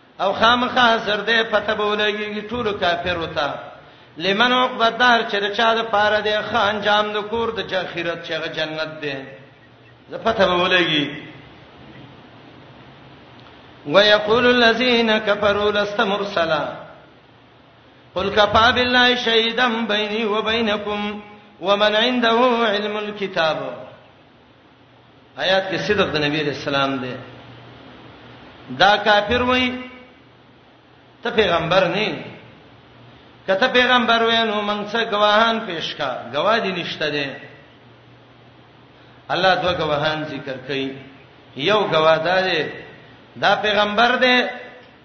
او خامخا زرده پته به ولګيږي ټول کافر وتا لمن عقبه دار چې د چا د پاره دی خان جام د کور د جاخیرت چې جنت دی زه پته به ولګي ويقول الذين كفروا لست مرسلا قل كفى بالله شهيدا بيني وبينكم ومن عنده علم الكتاب آیات کې صدق د نبی علیہ السلام دی دا کافر وای ته پیغمبر نه کته پیغمبر وینو موږ څه گواهان پیش کا گواه دي نشته دي الله دوه گواهان ذکر کړي یو گواه ده دا پیغمبر دی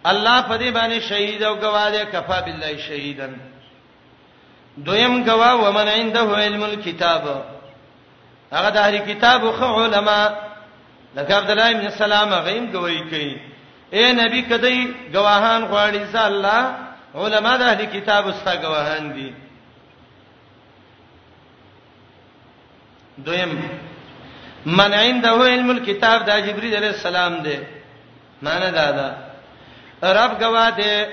الله په دې باندې شهید او گواه دی کفا بالله شهیدن دویم گوا ومن عنده علم الكتاب هغه د اهل کتاب خو علما لکه عبد الله ابن سلام غیم گواہی کوي اے نبی کدی گواهان غواړي ځا الله علما د اهل کتاب استا گواهان دي دویم من عنده علم الكتاب دا جبريل عليه السلام دی معنی دا ده رب گواه دی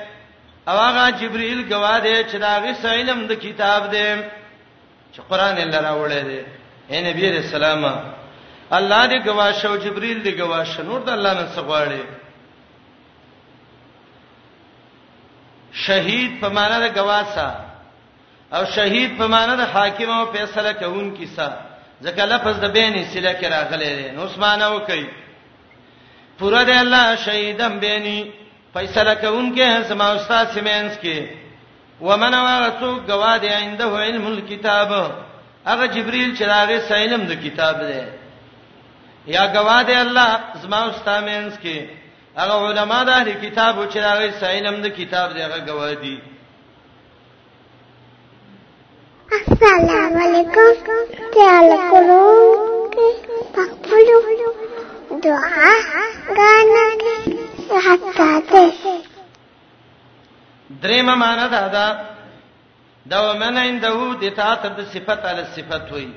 او هغه جبرئیل گواه دی چې دا غي علم د کتاب دی چې قران یې لراوړی دی اے نبی رسول الله الله دې گواه شو جبرئیل دې گواه شو نور د الله نه څغواړي شهید په معنا د گواسا او شهید په معنا د حاکم او فیصله کوونکی سا ځکه لفظ د بین سله کې راغلی دی نو اسمانه وکي پورا دی الله شهیدم بینی فیصله کوونکې زما استاد سیمنس کې ومن هغه څوک گواه دی عنده علم الكتاب هغه جبرئیل چې راغی سینم د کتاب دی یا گواه دی الله زما استاد مینس کې هغه علما د کتاب چې راغی سینم د کتاب دی هغه گواه دی السلام علیکم خیال کولو کې پخپلو دعا غانا کې حتا ته دریم معنا دا دا دا ومن عنده د تاتر د صفت علی صفت وای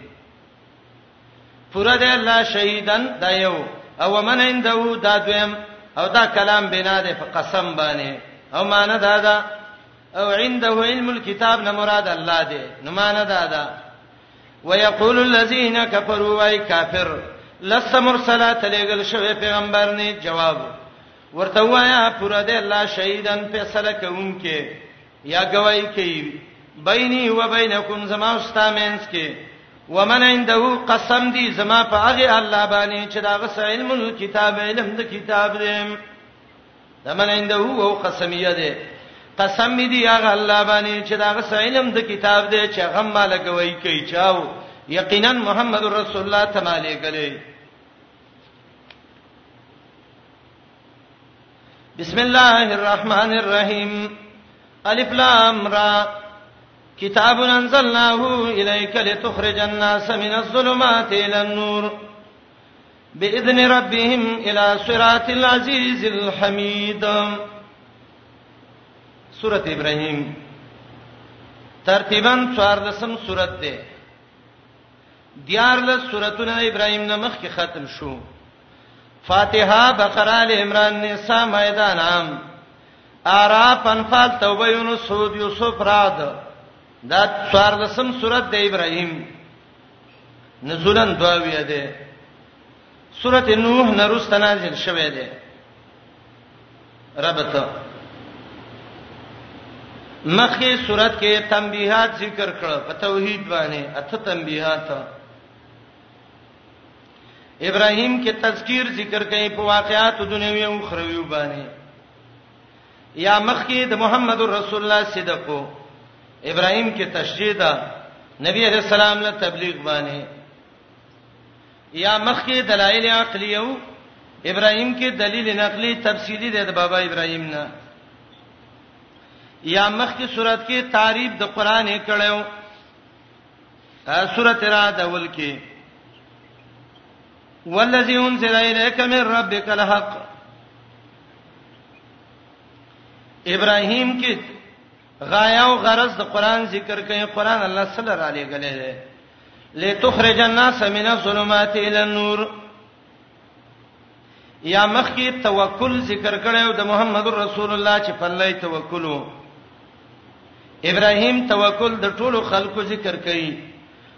پورا د الله شهیدن دا یو او ومن عنده دا دویم او دا کلام بنا ده په قسم باندې او معنا دا دا او عنده علم الكتاب نه مراد الله دی نو معنا دا ده ويقول الذين كفروا واي کافر لس مرسلات لګل شوی پیغمبر نه جواب ورته وایا پر دې الله شهیدن فیصله کوونکې یا گواہی کوي بیني و بینکم زما استامنس کې ومن عنده قسم دی زما په هغه الله باندې چې دا غس علم الكتاب علم د کتاب دی دمن عنده او قسمیه ده قسم می دی هغه الله باندې چې دا غس علم د کتاب دی چې هغه مال کوي کوي چاو یقینا محمد رسول الله تعالی کلی بسم الله الرحمن الرحیم الف لام را کتاب انزلناه الیک لتخرج الناس من الظلمات الى النور باذن ربهم الى صراط العزيز الحميد سورۃ ابراهیم ترتیبا 14م سورۃ ده دیارله سوراتونه ابراهیم نه مخکې ختم شو فاتحه بقره ال عمران نساء مائده نام اعراف انفال توبه یونس یوسف راد دا 14م سورۃ د ابراهیم نزولا دواویه ده سورت نوح نرست نازل شوه ده ربط مخی سورت کې تنبیحات ذکر کړ په توحید باندې اته تنبیحات ابراهیم کې تذکیر ذکر کړي په واقعات دنیوي او اخروی باندې یا مخکې د محمد رسول الله صدق کو ابراهیم کې تشریح ده نبی علیہ السلام له تبلیغ باندې یا مخکې دلایل عقلیو ابراهیم کې دلیل نقلی تفصیلی دی د بابا ابراهیم نه یا مخکې صورت کې تعریف د قران کړو سورته را دول کې والذي انزل اليك من ربك الحق ابراهيم کې غایا او غرض د قران ذکر کوي قران الله صلی الله علیه غلې ده لتخرج الناس من الظلمات الى النور یا مخکی توکل ذکر کړو د محمد رسول الله چې په الله توکل وو ابراهيم توکل د ټولو خلکو ذکر کړي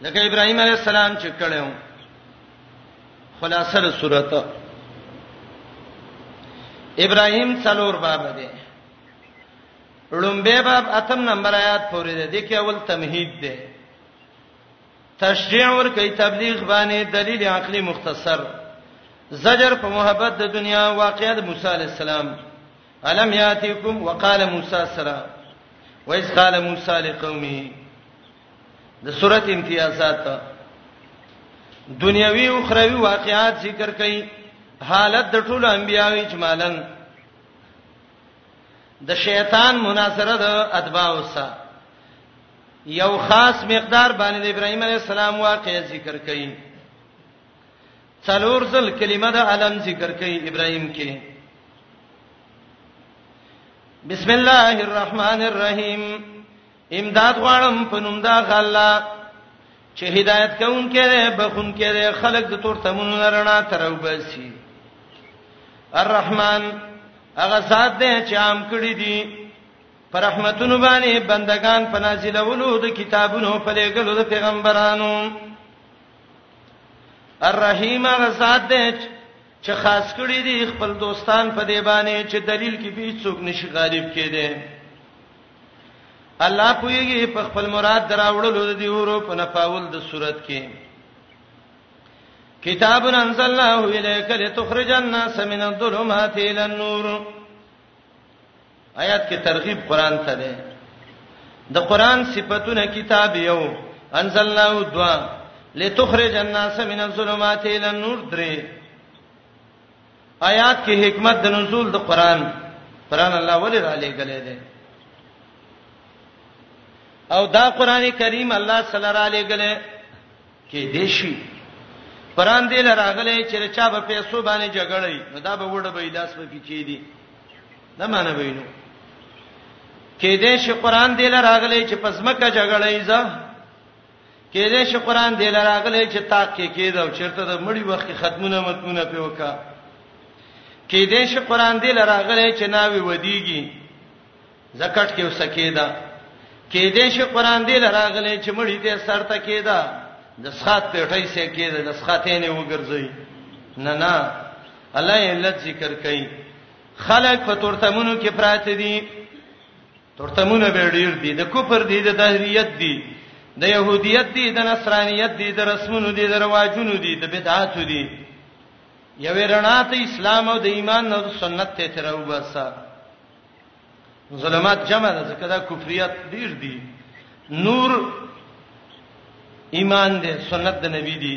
لکه ابراهيم عليه السلام چې کړو خلاصه د صورت ابراهيم څلور باب دی لومبه باب اتم نمبر آیات پورې دی د کې اول تمهید دی تشریع ور کوي تبلیغ باندې دلیل عقلی مختصر زجر په محبت د دنیا واقعیت موسی علی السلام الم یاتیکم وقال موسی سلام وایس قال موسی لقومه د سورۃ امتیازات دنیوي او اخروی واقعات ذکر کړي حالت د ټولو انبیایو اجمالاً د شیطان مناصره د اتباع وسه یو خاص مقدار باندې د ابراهیم علی السلام واقعي ذکر کړي څلور ځل کلمه د علم ذکر کړي ابراهیم کې بسم الله الرحمن الرحیم امداد غواړم په نوم دا غلا چې هدایت کوم کړي بخون کړي خلق د تور تمونو رڼا تر وبسي الرحمن هغه ذات دی چې عام کړی دی پر رحمتونو باندې بندگان په نازلولو د کتابونو په لګلو د پیغمبرانو الرحیم هغه ذات دی چې خاص کړی دی خپل دوستان په دی باندې چې دلیل کې به څوک نشي غالب کېده الله پویږي په خپل مراد دراوړلو د دې ورو په نفاول د صورت کې کتاب انزلناه الیک لتخرج الناس من الظلمات الى النور آیات کې ترغیب قران ته ده د قران صفاتونه کتاب یو انزلناه دوا لتخرج الناس من الظلمات الى النور درې آیات کې حکمت د نزول د قران قران الله ولې را لېګلې ده او دا قران کریم الله صلی الله علیه وسلم کې دیشي قران دې لراغلې چې چا په پیسو باندې جګړې نو دا به وړه به لاس په کې چي دي نه معنی وینو کې دې شي قران دې لراغلې چې پزمکه جګړې ځه کېدای شي قران دې لراغلی چې تاک کې کېده او چیرته د مړی وخت ختمونه متمونه په وکا کېدای شي قران دې لراغلی چې ناوي ودیږي زکټ کې وسکېدا کېدای شي قران دې لراغلی چې مړی دې سر ته کېدا د سخات پیټای سې کېده د سخاتې نه وګرځي نه نه الله یې لږ ذکر کوي خلق په تورتمونو کې پراته دي تورتمونه به ډیر دي د کفر دي د دهریت دي د يهودیت دي د نصرانیت دي د رسمونو دي د رواجونو دي د بدعاتو دي یوې رڼا ته اسلام او د ایمان او سنت ته تر وباسه ظلمات جمع ده ځکه دا کفریت ډیر دي نور ایمان دې سنت د نبی دي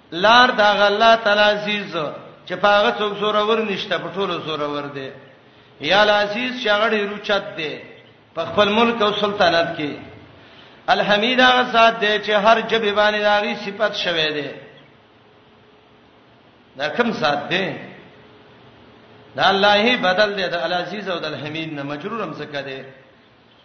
لار دا الله تعالی عزیز چې پاغه څوک زور ور نشته په ټولو زور ور دی یا العزیز چې هغه ډیر چت دی په خپل ملک او سلطنت کې الحمید هغه ذات دی چې هر جبه باندې داغي صفت شوه دی دا کوم ذات دی دا الله هی بدل دی د العزیز او د الحمید نه مجرورم څه کده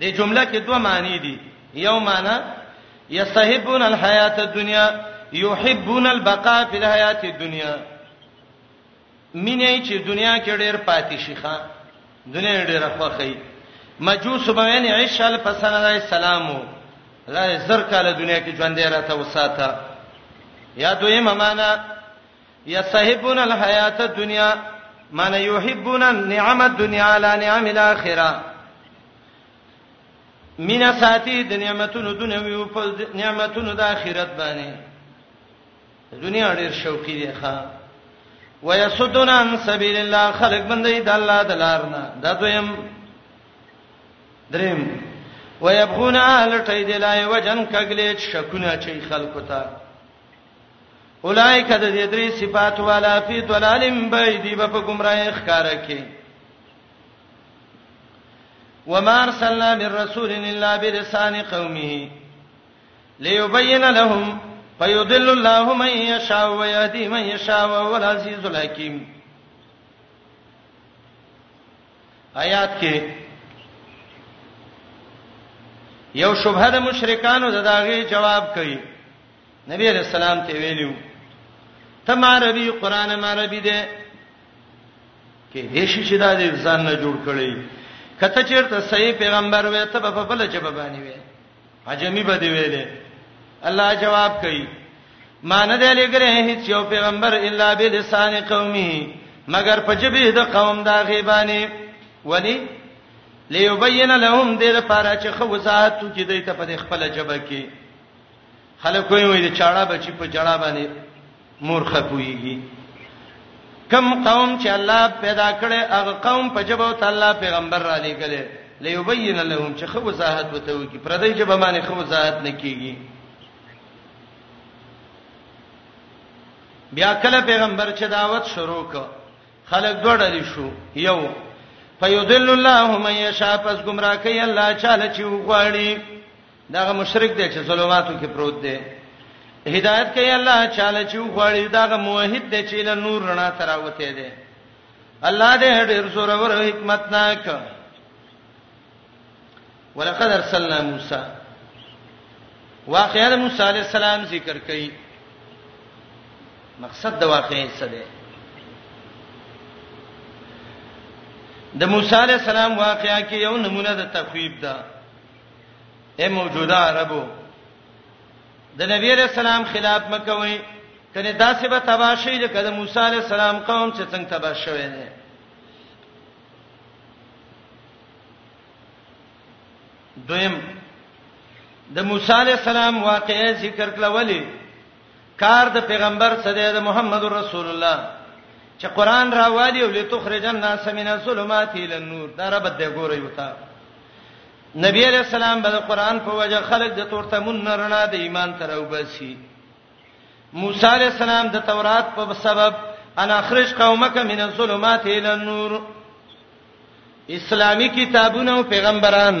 دې جمله کې دوه معنی دي یو معنی یستحبون الحیات الدنیا یحبون البقاء فی الحیات الدنیا مینه چې دنیا کې ډېر پاتې شي ښا دنیا ډېر خوخی مجوس بیان عیش الفسن علی السلامو لا زر کاله دنیا کې ژوند راته وساته یا دوی ممانه یستحبون الحیات الدنیا معنی یحبون النعم الدنیا علی نعم الاخره مینا ساتي د نعمتونو دنیوي او په نعمتونو د آخرت باندې دنیا ډیر شوقي دي ښا ويسدون عن سبيل الله خلق بندي د الله د لارنا دا دویم دریم ويبغون اهل ټیدلای وجن کګلیچ شکونه چي خلقو ته اولایک د دې درې صفات والا فی ضلالم بعید په گمراهی ښکارا کې وما ارسلنا من رسول الا بلسان قومه ليبين لهم فيضل الله من يشاء ويهدي من يشاء وهو العزيز الحكيم آیات کې یو شبهه د مشرکانو د داغه جواب کوي نبی علیہ السلام ته ویلو ته ما ربي قران ما ربي دې کې دې شي چې دا دې ځان نه جوړ کړي کته چیرته صحیح پیغمبر وې ته په بل چې بابانی وې عجمی به دی ویلې الله جواب کوي ما نه دې لګره هیڅ یو پیغمبر الا بلسان قومي مگر په جبه د قوم دا غیبانی ولی ليبين لهم دې لپاره چې خو وضاحت وکړي دې ته په خپل جبه کې خلک وایي وایي چاړه بچی په جړه باندې مور خپويږي کم قوم چې الله پیدا کړي هغه قوم په جبه او تعالی پیغمبر را لېګلې ليبين لهم چې خو وضاحت وته وي پردې جبه باندې خو وضاحت نه کیږي بیا کله پیغمبر چې دعوت شروع کړ خلک دوړل شو یو فیدل الله من یشاء پس گمراه کوي الله چاله چې وغواړي داغه مشرک دی چې ظلماتو کې پروت دی هدایت کوي الله چاله چې غواړي داغه موحد دی چې له نور رڼا تراوته دی الله دې ډېر زور او حکمت ناک ولقد ارسلنا موسی واقعا موسی علی السلام ذکر کړي مقصد د واقعې څه دی د موسی علی السلام واقعا کې یو نمونه د تخویب ده اے موجوده عربو د نبی علیہ السلام خلاف مکوئ کنه داسې به تبا شي لکه د موسی علی السلام قوم چې څنګه تبا شوی دی دویم د موسی علی السلام واقعې ذکر کړه ولی کار د پیغمبر څه دی د محمد رسول الله چې قران راوالي او لتخرج الناس من الظلمات الى النور دا رب دې ګوري وتا نبی علیہ السلام به قران په وجه خلق د تورته مون رڼا د ایمان تر او باسي موسی علیہ السلام د تورات په سبب انا اخرج قومک من الظلمات الى النور اسلامی کتابونه او پیغمبران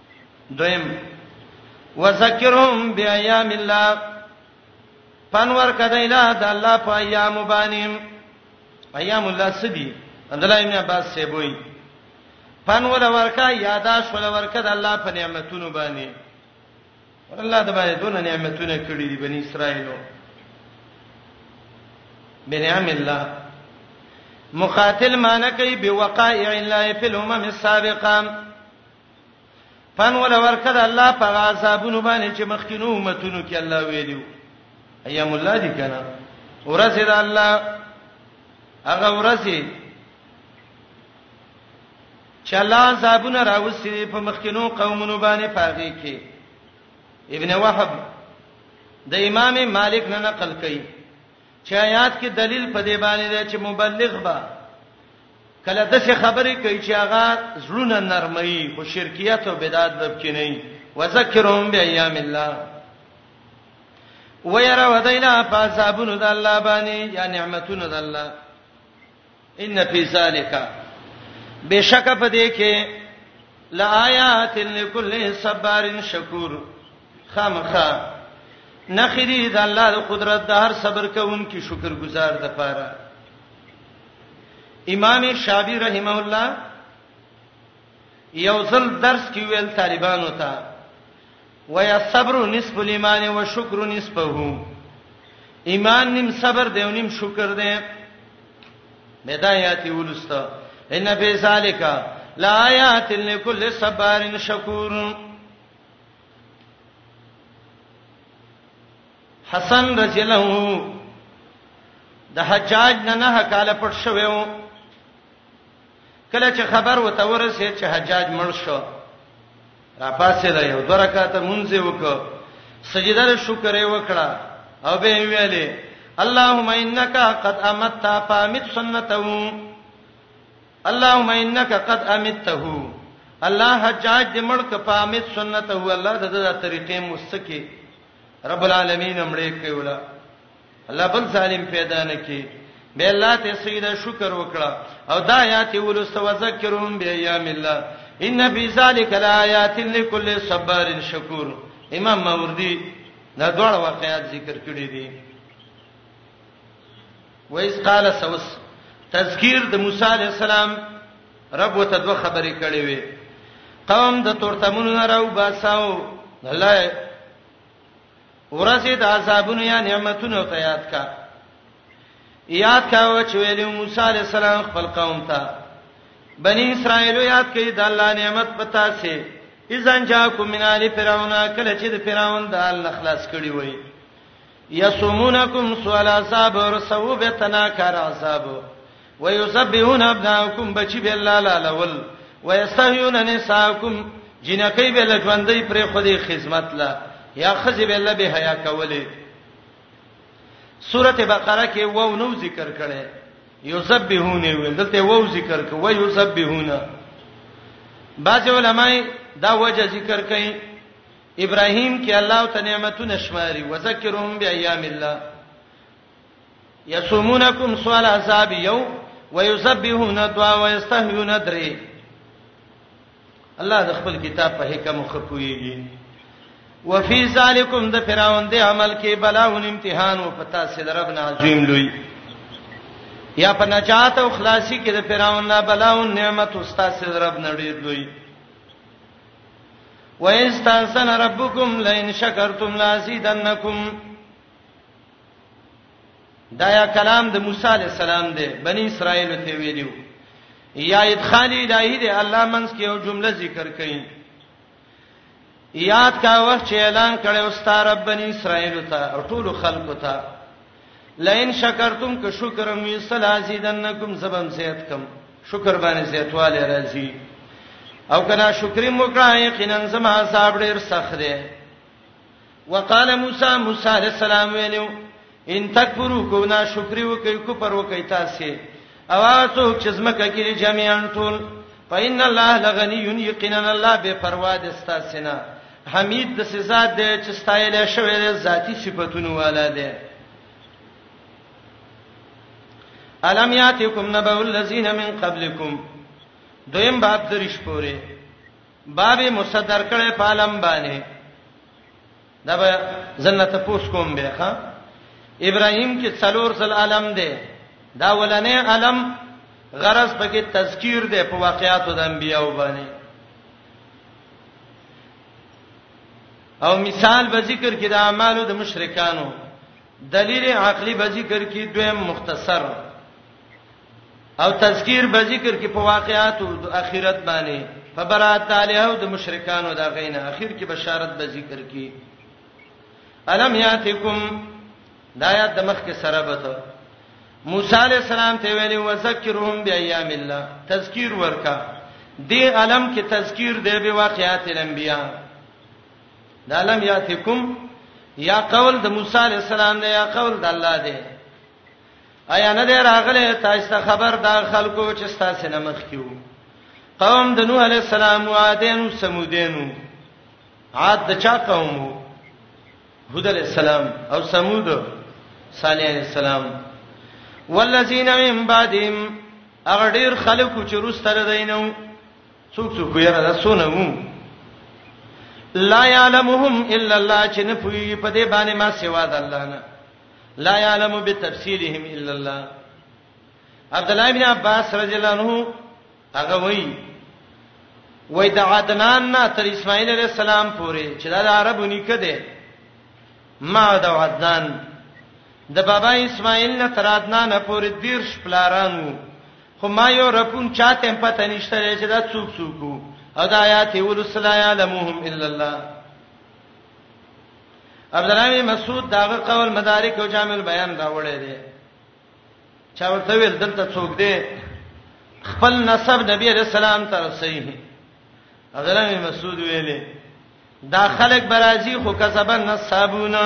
دویم وذکرهم بیاام الله پنور کدی لا د الله په ایام باندې ایام الله سدی عبد الله ابن عباس سی وای پنور ورکا یاداش ول ورکا د الله په نعمتونو باندې الله د باندې دون نعمتونه کړی دی بنی اسرائیلو بنعم الله مقاتل معنی کوي بوقائع الله فی الامم السابقه پن ولا ورکد الله په عذابونو باندې چې مخکینو امتونو کې الله ویلو ایام الله دي کنه ورسه ده الله هغه ورسه چې الله عذابونه راوستي په مخکینو قومونو باندې پاږي کې ابن وهب د امام مالک نه نقل کړي چې آیات کې دلیل په دې باندې دی چې مبلغ به کله داسې خبرې کوي چې هغه زړونه نرموي خو شرکیات او بدعت به پکې نه وي وذکرهم بایام الله ويرى ودینا فاصحابن د الله باندې یا نعمتون د الله ان فی ذلک بشک په دې کې لآیات لکل صبر شکور خامخا نخری د الله د قدرت د هر صبر کوونکی شکر گزار د پاره امام شابی رحمه الله یو ځل درس کې ویل طالبانو ته ویا صبر نصف الايمان و شکر نصفه ایمان نیم صبر دی او نیم شکر دی بدايات ولستا ان فی ذالک لآیات لکل صبار شکور حسن رضی الله د حجاج نه نه کاله پټ شوو کله چې خبر وته ورسې چې حجاج مړ شو را پاسې دا یو درکاته مونږه وکړه سجده شکر یې وکړه او به ویلې اللهم انك قد امت فامت سنته اللهم انك قد امته الله حجاج دې مړ ک فامت سنته الله د دې طریقې مستکی رب العالمین امړې کوي ولا الله بل ظالم پیدا نه کی به الله ته سیدا شکر وکړه او دا آیات ولست وذکرهم بیام الله ان فی ذلک لآیات لكل صبر شکور امام ماوردی دا ډول واقعات ذکر کړی دي وایس قال سوس تذکیر د موسی علی السلام رب وته دوه خبرې کړې وي قوم د تورتمونو نه راو باساو الله ورسه د عذابونو یا نعمتونو ته یاد کا یاد کا و چې ویل موسی علی السلام خپل قوم ته بنی اسرائیل یاد کړي د الله نعمت پتا سي اذن جاءکم من آل فرعون کله چې د فرعون د الله خلاص کړي وي یسومونکم سوال عذاب رسو به تناکار عذاب ويذبحون ابناءکم بچی به الله لالول ويستحيون نساءکم جنکی به لژوندۍ پر خودي خدمت لا یا خزی به الله به حیا کولې سورته بقره کې وو نو ذکر کړي یذبحون ویل دلته وو ذکر کوي یذبحون بعض علماي دا وجه ذکر کوي ابراهیم کې الله ته نعمتونه شماري وذکرهم بیاام الله یصومونکم سوال عذاب یو ويسبحون دعا ويستحيون درې الله د خپل کتاب په حکم خو کویږي وفي ذالکم د فرعون د عمل کې بلاون امتحان او پتا سي دربنا عظیم لوی یا په نجات او خلاصي کې د فرعون نه بلاون نعمت استاد سي درب نړۍ لوی وَيَسْتَأْذَنَ رَبُّكُمْ لَئِن شَكَرْتُمْ لَأَزِيدَنَّكُمْ دا یا کلام د موسی علی السلام دی بنی اسرائیل ته ویلو یا ادخال الہی دی الله منس کې یو جمله ذکر کړي یاد کا وخت چې اعلان کړي او ستاره بنی اسرائیل ته او ټول خلکو ته لئن شکرتم که شکر مې استل ازیدنکم زبم زیات کم شکر باندې زیاتواله راځي او کنا شکر مکړه یقینا زما عذاب ډیر سخت دی وقال موسی موسی علیہ السلام ویلو ان تکبروا کو نا شکر وکي کو پر وکي تاسو او هغه څوک چې زمکه کې جميعا ټول فإن الله لغني يقينا الله بے پروا دي ستاسینا حمید د سزا دې چې ستایل شوی د ذاتی صفاتونو والا دی الم یاتکم نبأ الذین من قبلکم دویم باب درش پوره باب مصدر کړه پالم باندې دا به زنه ته پوس کوم به ښا ابراهيم کې څلور سل عالم دی دا ولنې عالم غرض پکې تذکیر دی په واقعاتو د انبیانو باندې او مثال به ذکر کې د اعمالو د مشرکانو دلیل عقلی به ذکر کې دویم مختصر او تذکیر به ذکر کې په واقعاتو د اخرت باندې په برات تعالی او د مشرکانو دا غینه اخر کې بشارت به ذکر کې الم یاتکم دایات د مخ کې سره بته موسی علی السلام ته ویلي وذکرهم بیاام الله تذکیر ورکا دی علم کې تذکیر دی به واقعات الانبیاء دا علم یاتکم یا قول د موسی علی السلام نه یا قول د الله دی ایا نه دی راغلی تاسو ته خبر دا خلکو چې تاسو نه مخ کیو قوم د نوح علی السلام او عادینو سمودینو عاد د چا قوم هود علی السلام او سمود صالح علی السلام والذین من بعدهم اغه ډیر خلکو چې روستره دینو څوک څوک یې را سونه مو لا یعلمهم الا الله چې نه پوي په دې باندې ما سوا د الله نه لا يعلم بتفسيرهم الا الله عبد الله ابن عباس رضی الله عنه هغه وایي وای د عدنان نه تر اسماعیل علیه السلام پورې چې دا د عربو نیکه دی ما د عدنان د بابا اسماعیل نه تر عدنان پورې دیر شپلارانو خو ما یو رپون چاته پته نشته چې دا څوک څوک او دا آیات ولسلا یعلمهم الا الله عبد الله بن مسعود داغه قول مدارک او جامع البیان راوړی دی چا ورته ویل دلته څوک دی خپل نسب نبی علیہ السلام ته رسېږي عبد الله بن مسعود ویلې دا خلک برازي خو کسبن نسابونه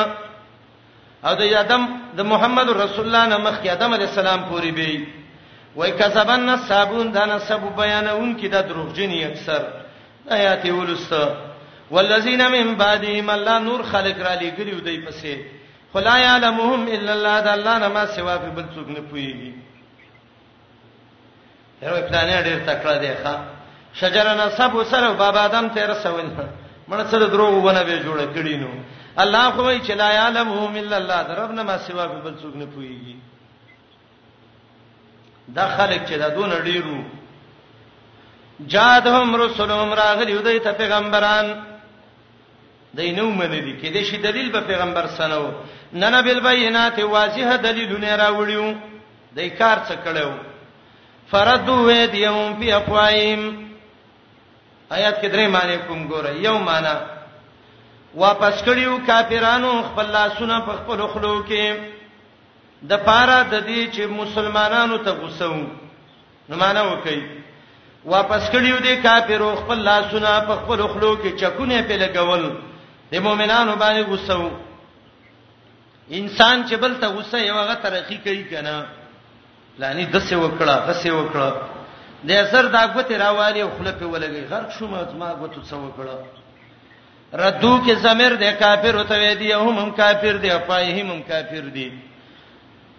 او د یادم د محمد رسول الله نه مخکې ادم علی السلام پوری به وای کذبن نسابون دا نسب بیانون کې دا دروغجنی اکثر آیات ولسته والذین من بعدهم الله نور خلق را لګریو دی پسې خلا یعلمهم الا الله د الله نه ما سوا په بل څوک نه پويږي یو پلانې ډیر تکړه دی ښا شجره نسب وسره بابا آدم ته رسول مړ سره دروغ ونه به جوړ کړی نو الله خو وی چې لا یعلم هم الا الله دربنا ما سوا به بل څوک نه پويږي دا خلک چې دا دون ډیرو جادهم رسولهم راغلی دوی ته پیغمبران دی نو منلی کې د شي دلیل به پیغمبر سنو نه نه بل بینات واضح دلیلونه راوړیو د کار څه کړو فردو ویدیهم فی افوایم آیات کې درې معنی کوم ګوره یو معنی واپس کړیو کافرانو خپل لاسونه په خپل خلو کې د پاره د دې چې مسلمانانو ته غوسو نو معنا وکي واپس کړیو دي کافرو خپل لاسونه په خپل خلو کې چکونه په لګول د مؤمنانو باندې غوسو انسان چې بل ته غوسه یو هغه ترخی کوي کنه لانی دسه وکړه دسه وکړه د اثر دا غوته راوالي او خلپ ولګي غرق شوم ما غوته څو وکړه ردو کې زمير د کافر او توي دي هم هم کافر دي او پای هم هم کافر دي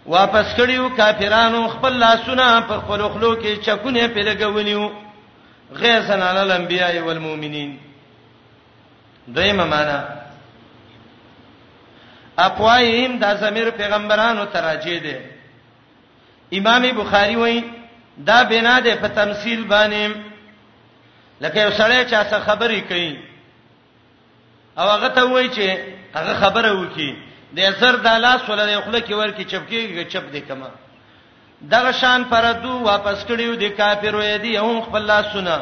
واپس کړیو کافرانو خپل لاسونه په خپل خلو کې چکونه په لګونیو غیثن علی الانبیاء والمؤمنین دیمه معنا اقوایم دا زمیر پیغمبرانو تراجی دی امام بخاری وایي دا بنا ده په تمثيل باندې لکه یو سړی چې څه خبرې کوي او هغه ته وای چې هغه خبره وکي د زر د لاس ولې خله کې ورکی چپکیږي چپ دې کما دغه شان پردو واپس کړیو د کافرو یې دی هم خپل لاسونه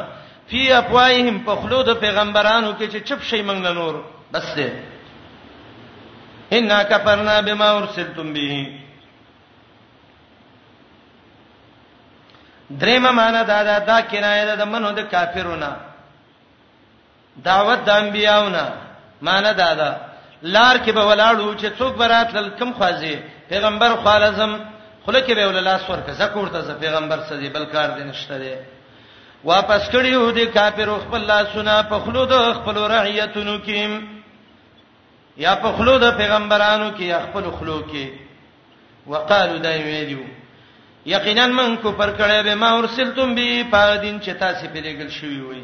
فی افواههم په خلو د پیغمبرانو کې چې چپ شي منګ نور بس دې ان کفرنا بما ارسلتم به درېمه معنا دا دا, دا کنایه ده د منو د کافرونو دعوت د انبیاونه معنی دا ده لار کې به ولاړو چې څوک براتل کم خوازي پیغمبر خالزم خله کې به وللا سور کې زکورته ز پیغمبر سدي بل کار دې نشته دي واپس کړیو دي کافر خپل لاسونه په خلود خپل رعیتونو کې یا په خلود پیغمبرانو کې یا خپل خلو کې وقالو دای ویلو یقینا من کو پر کړه به ما ورسلتم به په دین چې تاسو په لګل شوی وي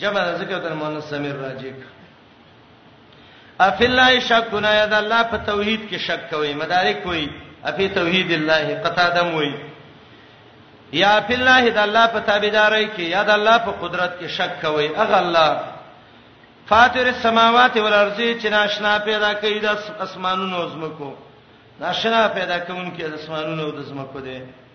جمع ده ذکر تر مؤنث ضمیر راجع ک افی الله شک نه یا د الله په توحید کې شک کوي مدارک کوي افی توحید الله قطادم وي یا افی الله د الله په تابعداري کې یا د الله په قدرت کې شک کوي اغه الله فاطر السماوات والارض چې ناشنا پیدا کوي د اسمانونو او زمکو ناشنا پیدا کوونکی د اسمانونو او د زمکو دی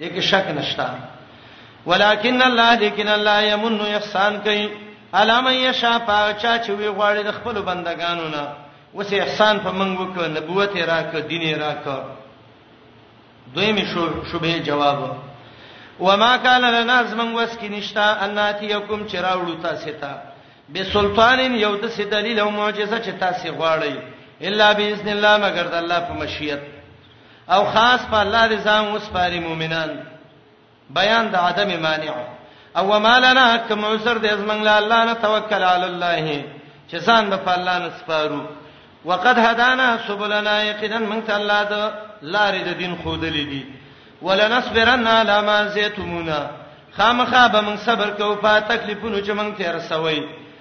دې کې شک نشته ولکن الله لیکن الله یمن احسان کوي علامه یشا پاچا چې وی غواړي د خپل بندگانو نه وسه احسان په منګ وکړ نبوت راک دین راک دویمه شوبه جواب وما کان لنا زمن وس کې نشتا اناتی یکم چراوړو تاسو ته به سلطان یو د سې دلیل او معجزه چې تاسو غواړئ الا باذن الله مگر د الله په مشیت او خاص په الله دې ځان وسپاري مؤمنان بیان د عدم مانع او وما لنا کوم عذر دې زمنګ لا الله نه توکل علی الله چې ځان به په الله نه سپارو وقد هدانا سبلنا یقینا من ته الله د لارې د دین خودلې دي ولنصبرن علی ما زیتمونا خامخا به من صبر کوو په تکلیفونو چې من تیر سوي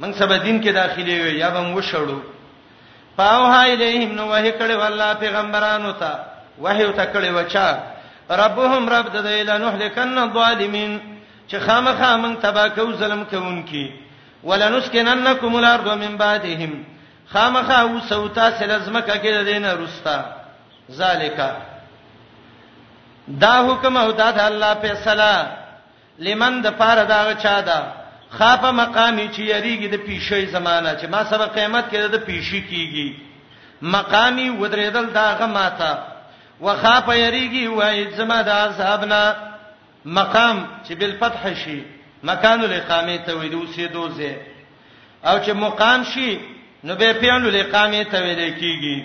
موږ سبا دین کې داخلي یو یا به موږ شړو پاو های الیهم نو وه کړي والله پیغمبرانو ته وه یو ته کړي وچا ربهم رب د دیل نهلکن الظالمین چې خامخا موږ تبا کو ظلم کوونکی ولنسکننکم الارض من بعدهم خامخا وسوتا سلزمکه کې د دینه رستا ذالک دا حکم او دا د الله فیصله لمن د پاره دا چا ده خاف مقامی چې یریږي د پیشي زمانہ چې ما سره قیامت کې د پیشي کیږي مقامی ودریدل دا غماته وخاف یریږي وای زما د عذابنا مقام چې بل فتح شي مکان الاقامه ته ویل اوسې دوزه او چې مقام شي نو به پیانو الاقامه ته ویل کیږي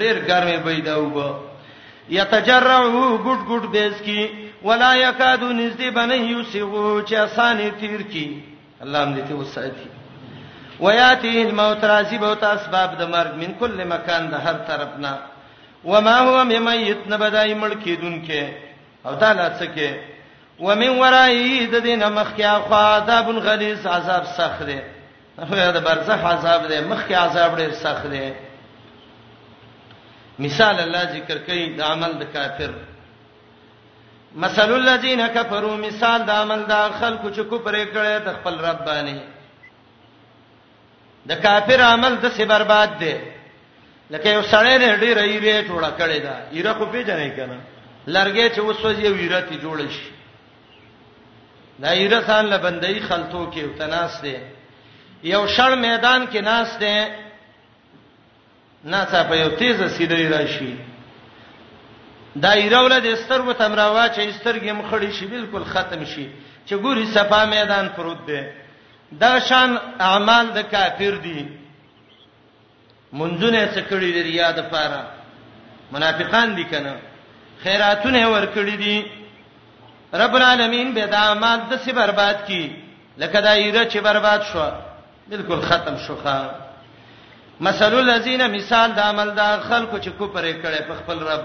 ډیر ګرمه به دا وب یتجرعه ګډ ګډ بیس کی ولا یکادو نزدې بنه یوسغو چې اسانه تیر کی الله دې ته وساتي ویاتی الموت راضی به تاسو اسباب د مرګ من کل مکان د هر طرف نه وما هو ممیت نه بدای مړ کیدونکې او دا لڅکه ومن ورای د دینه مخکیا خو عذاب غلیظ عذاب سخت دی هغه د برزخ عذاب دی مخکې عذاب ډیر سخت دی مثال الله ذکر کوي د عمل د کافر مثل الذين كفروا مثال د عمل د خلکو چې کوپر کړي د خپل رب باندې د کافر عمل د څه برباد دی لکه یو سړی نه ډیر ایره جوړه کړی دا ایره خو پیژنې کنه لرګې چې وسوځي ویره تی جوړ شي دا یره خان لبندۍ خلتو کې وتناس دی یو شړ میدان کې ناس دی ناڅه په یو تیز سیلې راشي دا ایروله د سترګو تمراوا چې سترګې مخړې شي بالکل ختم شي چې ګوري صفا میدان پروت دی دا شان اعمال د کافر دي منځونه څه کړی دی ریا د پاره منافقان دي کنه خیراتونه ور کړی دي رب العالمین به دا مال د څه برباد کی لکه دا ایره چې برباد شو بالکل ختم شو ښا مثل الذين مثال د عمل دا خلکو چې کو پرې کړي په خپل رب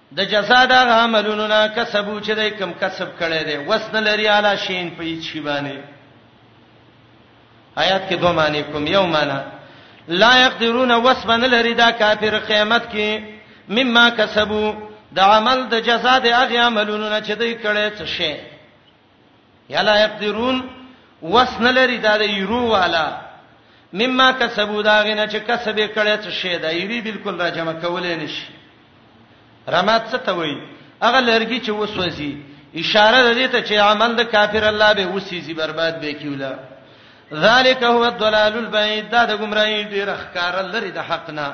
د جزا د هغه عملونو نه کسبو چې دای کم کسب کړي دي وس نه لري اعلی شین په هیڅ شی باندې آیات کې دوه معنی کوم یو معنی لا یقدرون وس نه لري دا کافر قیامت کې مما کسبو د عمل د جزا د هغه عملونو نه چې دای کړي څه شي یا لا یقدرون وسن لري دا د یرو والا مما کسبو دا غنه چې کسب کړي څه شی دا یری بالکل را جمع کولې نشي رمات څه ته وایي هغه لرګي چې وسوځي اشاره د دې ته چې عمل د کافر الله به وسیږي برباد به کیولا ذالک هو الضلال البعید دا د گمراهی ډیر ښکار لري د حق نه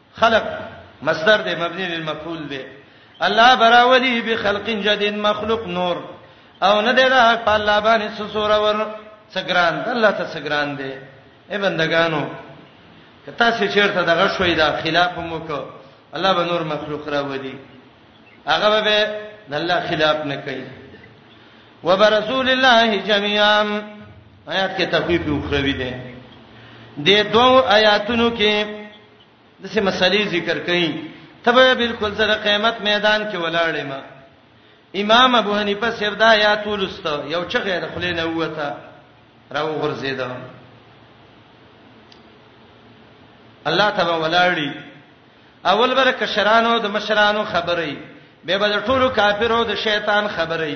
خلق مصدر دی مبني للمفعول دی الله براولي بخلق جديد مخلوق نور او نه دی دا په الله باندې سسور ور سګران الله ته سګران دی اے بندگانو کته سې چیرته دغه شوې دا خلاف مو کو الله به نور مخلوق راولي هغه به د الله خلاف نه کوي وبرسول الله جميعا آیات کې تخفیف اخروی دی د دوو آیاتونو کې د څه مسلې ذکر کړي تبه بالکل زره قیامت میدان کې ولاړې ما امام ابو حنیفه سردا یا تولست یو چغه د خلې نه وته راو غرزیدا الله تبا ولاړی اول بر کشرانو د مشرانو خبرې به به ټولو کافرو د شیطان خبرې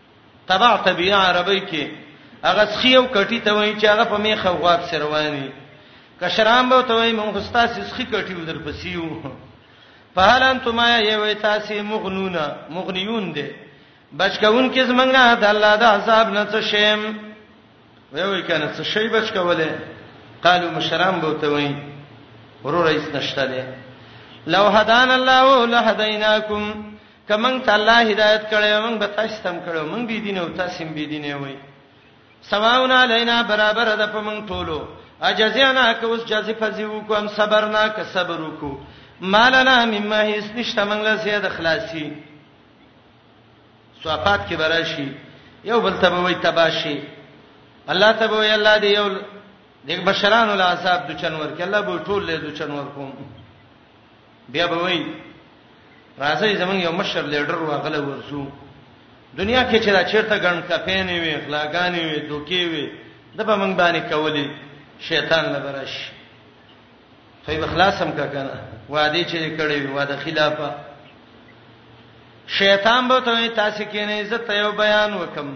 تبع تبیع عربی کې هغه سخی او کټی ته وایي چې هغه په میخه غواب سره رواني کشران به ته وایي مونږ ستا سخی کټی ودر پسیو په حال انتم یا وی تاسو مغنونا مغنیون دي بچکون کې زمنګا د الله د عذاب نه څه شیم وی وی کنه څه شی بچکوله قالو مشران به ته وایي ورور ایس نشته دي لو هدان الله لهدیناکم که موږ ته الله هدایت کړی موږ به تاسو تم کړو موږ بي دین او تاسو بي دین وي سواون علینا برابر ده په موږ ټولو اجزینا که اوس جزې فزی وکم صبر نه که صبر وکو مالنا مما هیڅ نشته موږ له زیاد خلاصي صفات کې براشي یو بل ته وي تباشي الله ته وي الله دې یو دغه بشرانو له عذاب د چنور کې الله به ټول له د چنور کوم بیا به وایي راځي زمون یو مشر لیډر واغله ورسو دنیا کې چې دا چیرته ګڼ کپینې وي اخلاقانی وي دوکې وي د په منګ باندې کولی شیطان لبرش خو به خلاصم کا کنه وادي چې کړي وي واده خلافه شیطان به ته تاسو کې نه عزت یو بیان وکم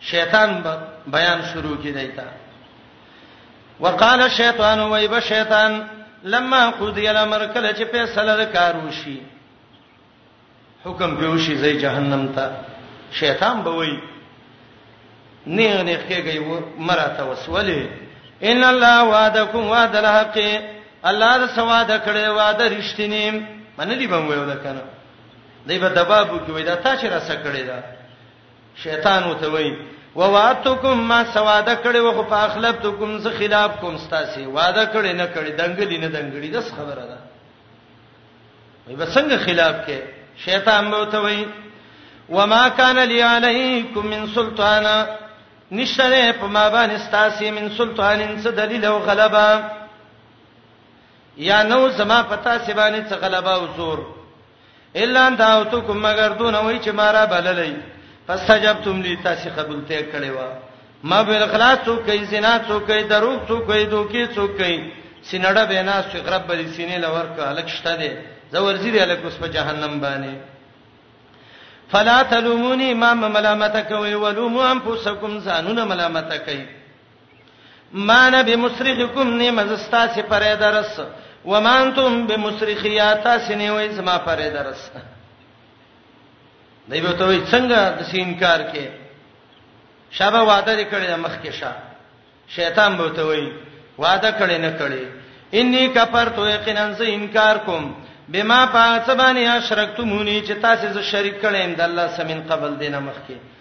شیطان به بیان شروع کی دیتا وقال الشیطان ویب شیطان لما قضی الامر کله چې فیصله د کار وشي حکم به وشي زې جهنم ته شیطان به وای نه نه کېږي مراته وسولې ان الله وعدکم وعد الحق الله د سواده کړي وعده رښتینی منلی به ویل کنه دای په دبابو کې وای دا تا چې را سکړی دا شیطان وته وی وواتکم ما سواده کړي وخو په اخلفتکم ز خلاف کوم ستاسي واده کړي نه کړي دنګلی نه دنګلی داس خبره ده وي بسنګ خلاف کې شیطان به وته وی وما كان لي عليكم من سلطان نشره په ما باندې ستاسي من سلطان څه دلیل او غلبه یا نو زما پتا سی باندې څه غلبه او زور الا ان دعوتکم مگر دون وای چې مارا بللې فاستجبتم لی تاسو قبول ته کړی و ما به اخلاص تو کوي زنا تو کوي دروغ تو کوي دوکي تو کوي سینړه به ناس چې غرب به سینې لور کا الک شته دي زور زیری الک اوس په جهنم باندې فلا تلومونی ما ملامت کوي ولومو انفسکم زانونه ملامت کوي ما نه بمصرخکم نه مزستا سي پرې درس وما انتم بمصرخياتا سني وې زما پرې درس دی به ته وې څنګه د سینکار کې شابه وعده کړی د مخ کې شا شیطان به ته وې وعده کړی نه کړی انی کفرت یقینا ز انکار کوم بما پاتبانی اشرکتمونی چې تاسو ز شریک کړم د الله سمین قبل دینه مخ کې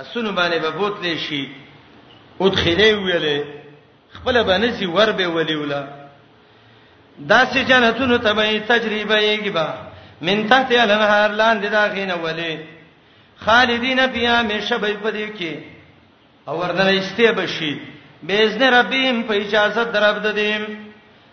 اسونو باندې به بوتلې شي ادخلې ویلې خپل باندې سی ور به ولیولا داسې جنتونو ته به تجربه یېږي با من تحت الانهار لاندې دا غینه ولې خالدین فیها همیشه به پدې کې او ورنه استې بشي باذن ربهم په اجازه درب ددیم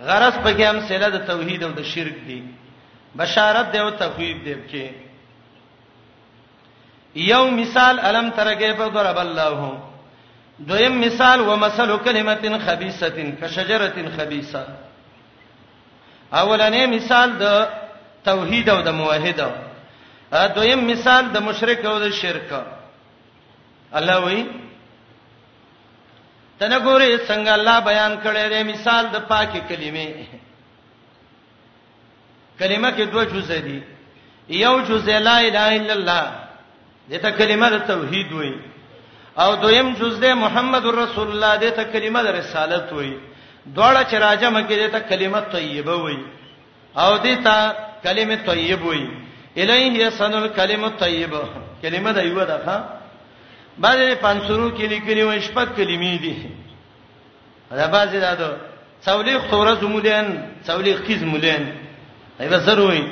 غرض په کې هم سره د توحید او د شرک دی بشارت دی او تخویب دی کې یو مثال الم ترګه په ضرب الله دویم مثال ومثل کلمه خبيثه کشجره خبيثه اولنې مثال د توحید او د موحد دویم مثال د مشرک او د شرک الله وی ته نه ګورې څنګه الله بیان کړی دی مثال د پاکي کلمې کلمه کې دوه جزء دي یو جزء لا اله الا الله دته کلمه د توحید وایي او دویم جزء د محمد رسول الله دته کلمه د رسالت وایي دواړه چې راجمه کې دته کلمه طیبه وایي او دیتا کلمه طیب وی الیه یسن الکلمه طیب کلمه د یو ده ښا باندې پنځورو کې لیکلي وي شپږ کلمې دي دا باندې دا ده څولې خورز مولین څولې خیز مولین ایبه زروي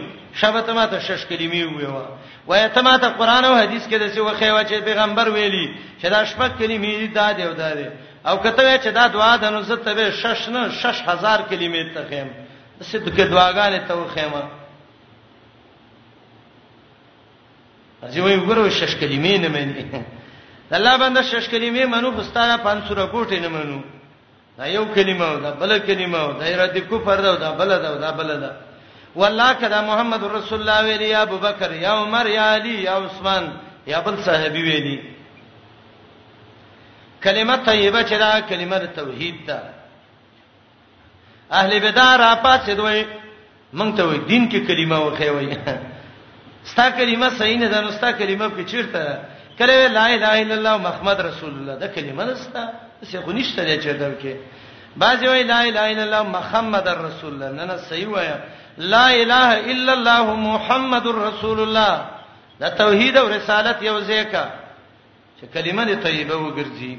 شابه ته ماته شش کلمې وې وا وای ته ماته قران او حدیث کې د څه وخی وا چې پیغمبر ویلي چې دا شپږ کلمې دي دا دی او دا دی او کته چې دا دعا د نو زته به شش نه 6000 کلمې ته خیم صدق دعاګانې ته وخېما ارزي وي وګورو شش کلمې نه مېنې الله باندې شش کلمې منو خستانه 500 رکوټې نه منو دا یو کلمه او دا بل کلمه او دا اراده کفر دا او دا بل دا او دا بل دا والله کدا محمد رسول الله ویلی یا ابوبکر یا عمر یا علی یا عثمان یا بل صحابي ویلی کلمه طیبه چې دا کلمه توحید ده اهل بدعه را پاتې دوی مونږ ته وای دین کې کلمه وخی وای ستا کلمه صحیح نه ده نو ستا کلمه په چیرته کله لا اله الا الله محمد رسول الله دا کلمه نه ستا څه خو نشته دی چیرته کې بعضی وای لا اله الا الله محمد رسول الله نه نه صحیح وای لا اله الا الله محمد رسول الله دا توحید او رسالت یو ځای کا چې کلمه دې طیبه وګرځي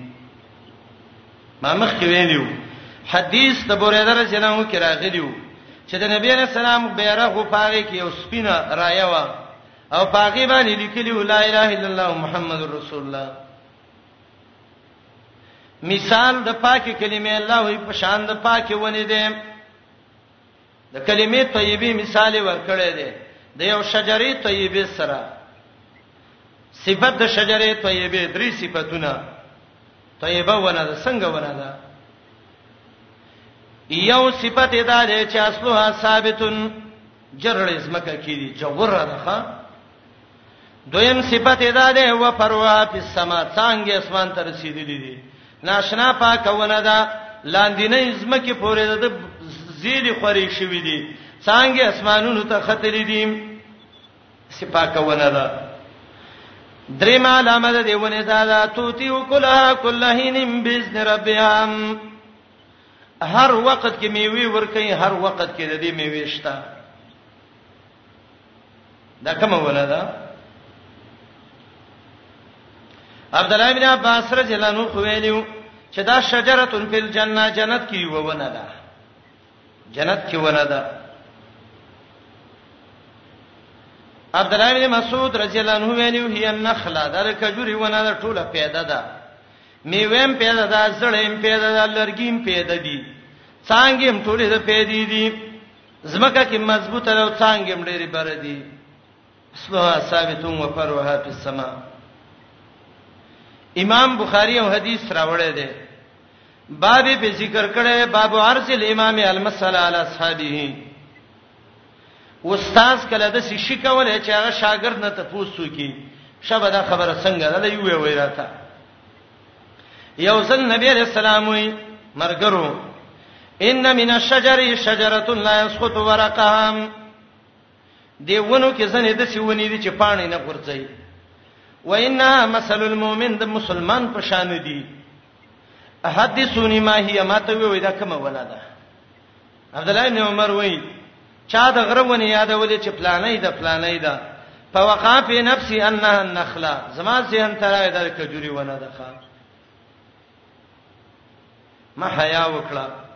ما مخ کې ویلو حدیث د بوریده رضی الله عنه کې راغلیو چې د نبی رسول سلام بیرغ او پاغه کې یو سپینه رایا و او پاغه باندې لیکلی لا اله الا الله محمد رسول الله مثال د پاکه کلمې الله وي په شان د پاکه ونی دی د کلمې طیبه مثال ورکړی دی د یو شجرې طیبه سره صفت د شجرې طیبه درې صفاتونه طیبه ونه ده څنګه ونه ده یو صفت دا دی چې اصلها ثابتن جرړې زمکه کې دي جوره ده دویم صفت ادا ده و پروا په سما څنګه اسمان ته رسیدلې دي ناشنا پاکونه ده لاندینې زمکه پورې ده زیلی خوري شوې دي څنګه اسمانونو ته خطرې دي سپاکونه ده درې معلومه ده دیونه دا ده توتی وکلا کلهین باذن ربهم هر وخت کې میوي ورکې هر وخت کې د دې میوي شته دا کوم ولا ده عبد الله بن عباس رضی الله عنه ویلو چې دا شجره فی الجنه جنت کې یو ونه ده جنت کې ونه ده عبد الله بن مسعود رضی الله عنه ویلو هی النخله دا کجوري ونه ده ټوله پیدا ده میویم پیدا ده زړیم پیدا ده لرګیم پیدا دي څنګه هم ټوله ده پیدا دي زمکه کې مضبوطه ده او څنګه هم ډېری بر دي اصلها ثابتون و فروها فی السما امام بخاری او حدیث راوړی دی باب په ذکر کړه باب عرض الامام المسأله علی اصحابہ استاد کله د شي کولای چې هغه شاګرد نه تفوسو کی شبه دا خبره څنګه ده یو وی راته یو ځل نبی علیہ السلام وی مرګرو ان من الشجر شجره لا يسقط ورقها دی ونو کې زنه د سیونی دي چې پانی نه غورځي و ان مثل المؤمن د مسلمان په شان دي حدیثونی ما هي ماته وی دا کومه ولاده عبد الله بن عمر وای چا د غره ونی یادولې چې پلانې ده پلانې ده فوقع فی نفسی انها النخله زما ذهن ترای د کجوري ونه ده ښا ما حیا وکړه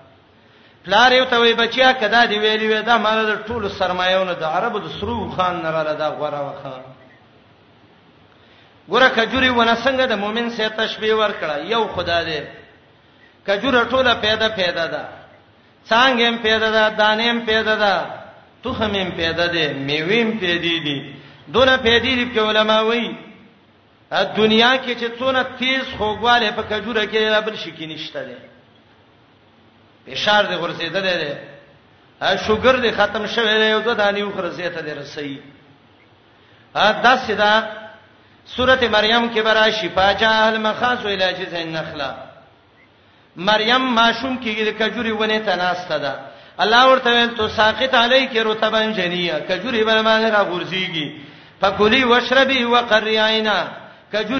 پلار یو ته وی بچیا کدا دی ویلی وی دا مال د ټولو سرمایهونو د عربو د سرو خان نه رااله دا غوړه وخه ګوره کجوري ونه څنګه د مؤمن سره تشبیه ورکړه یو خدا دې کجوره ټوله پیدا پیدا ده څانګه هم پیدا ده دانه هم پیدا ده تخم هم پیدا ده میوه هم پیدا دي دونه پیدا دي چې علما وایي دنیا کې چې څونه تیز خوګواله په کجوره کې لا بل شي کې نشته ده فشار دې ورسېدل دی ا شوګر دې ختم شوه دی یو د دانی وخرسې ته دې رسي ا داس دا سورته مریم کې برا شفا جاء المخاص الى جذع النخله مریم ماشوم کېږي د کجوري ونې ته ناسته ده الله ورته ویل تو ساقط علیک رطبا جنیه کجوري به باندې را غورځيږي فکلی واشربي وقري عینا کجوري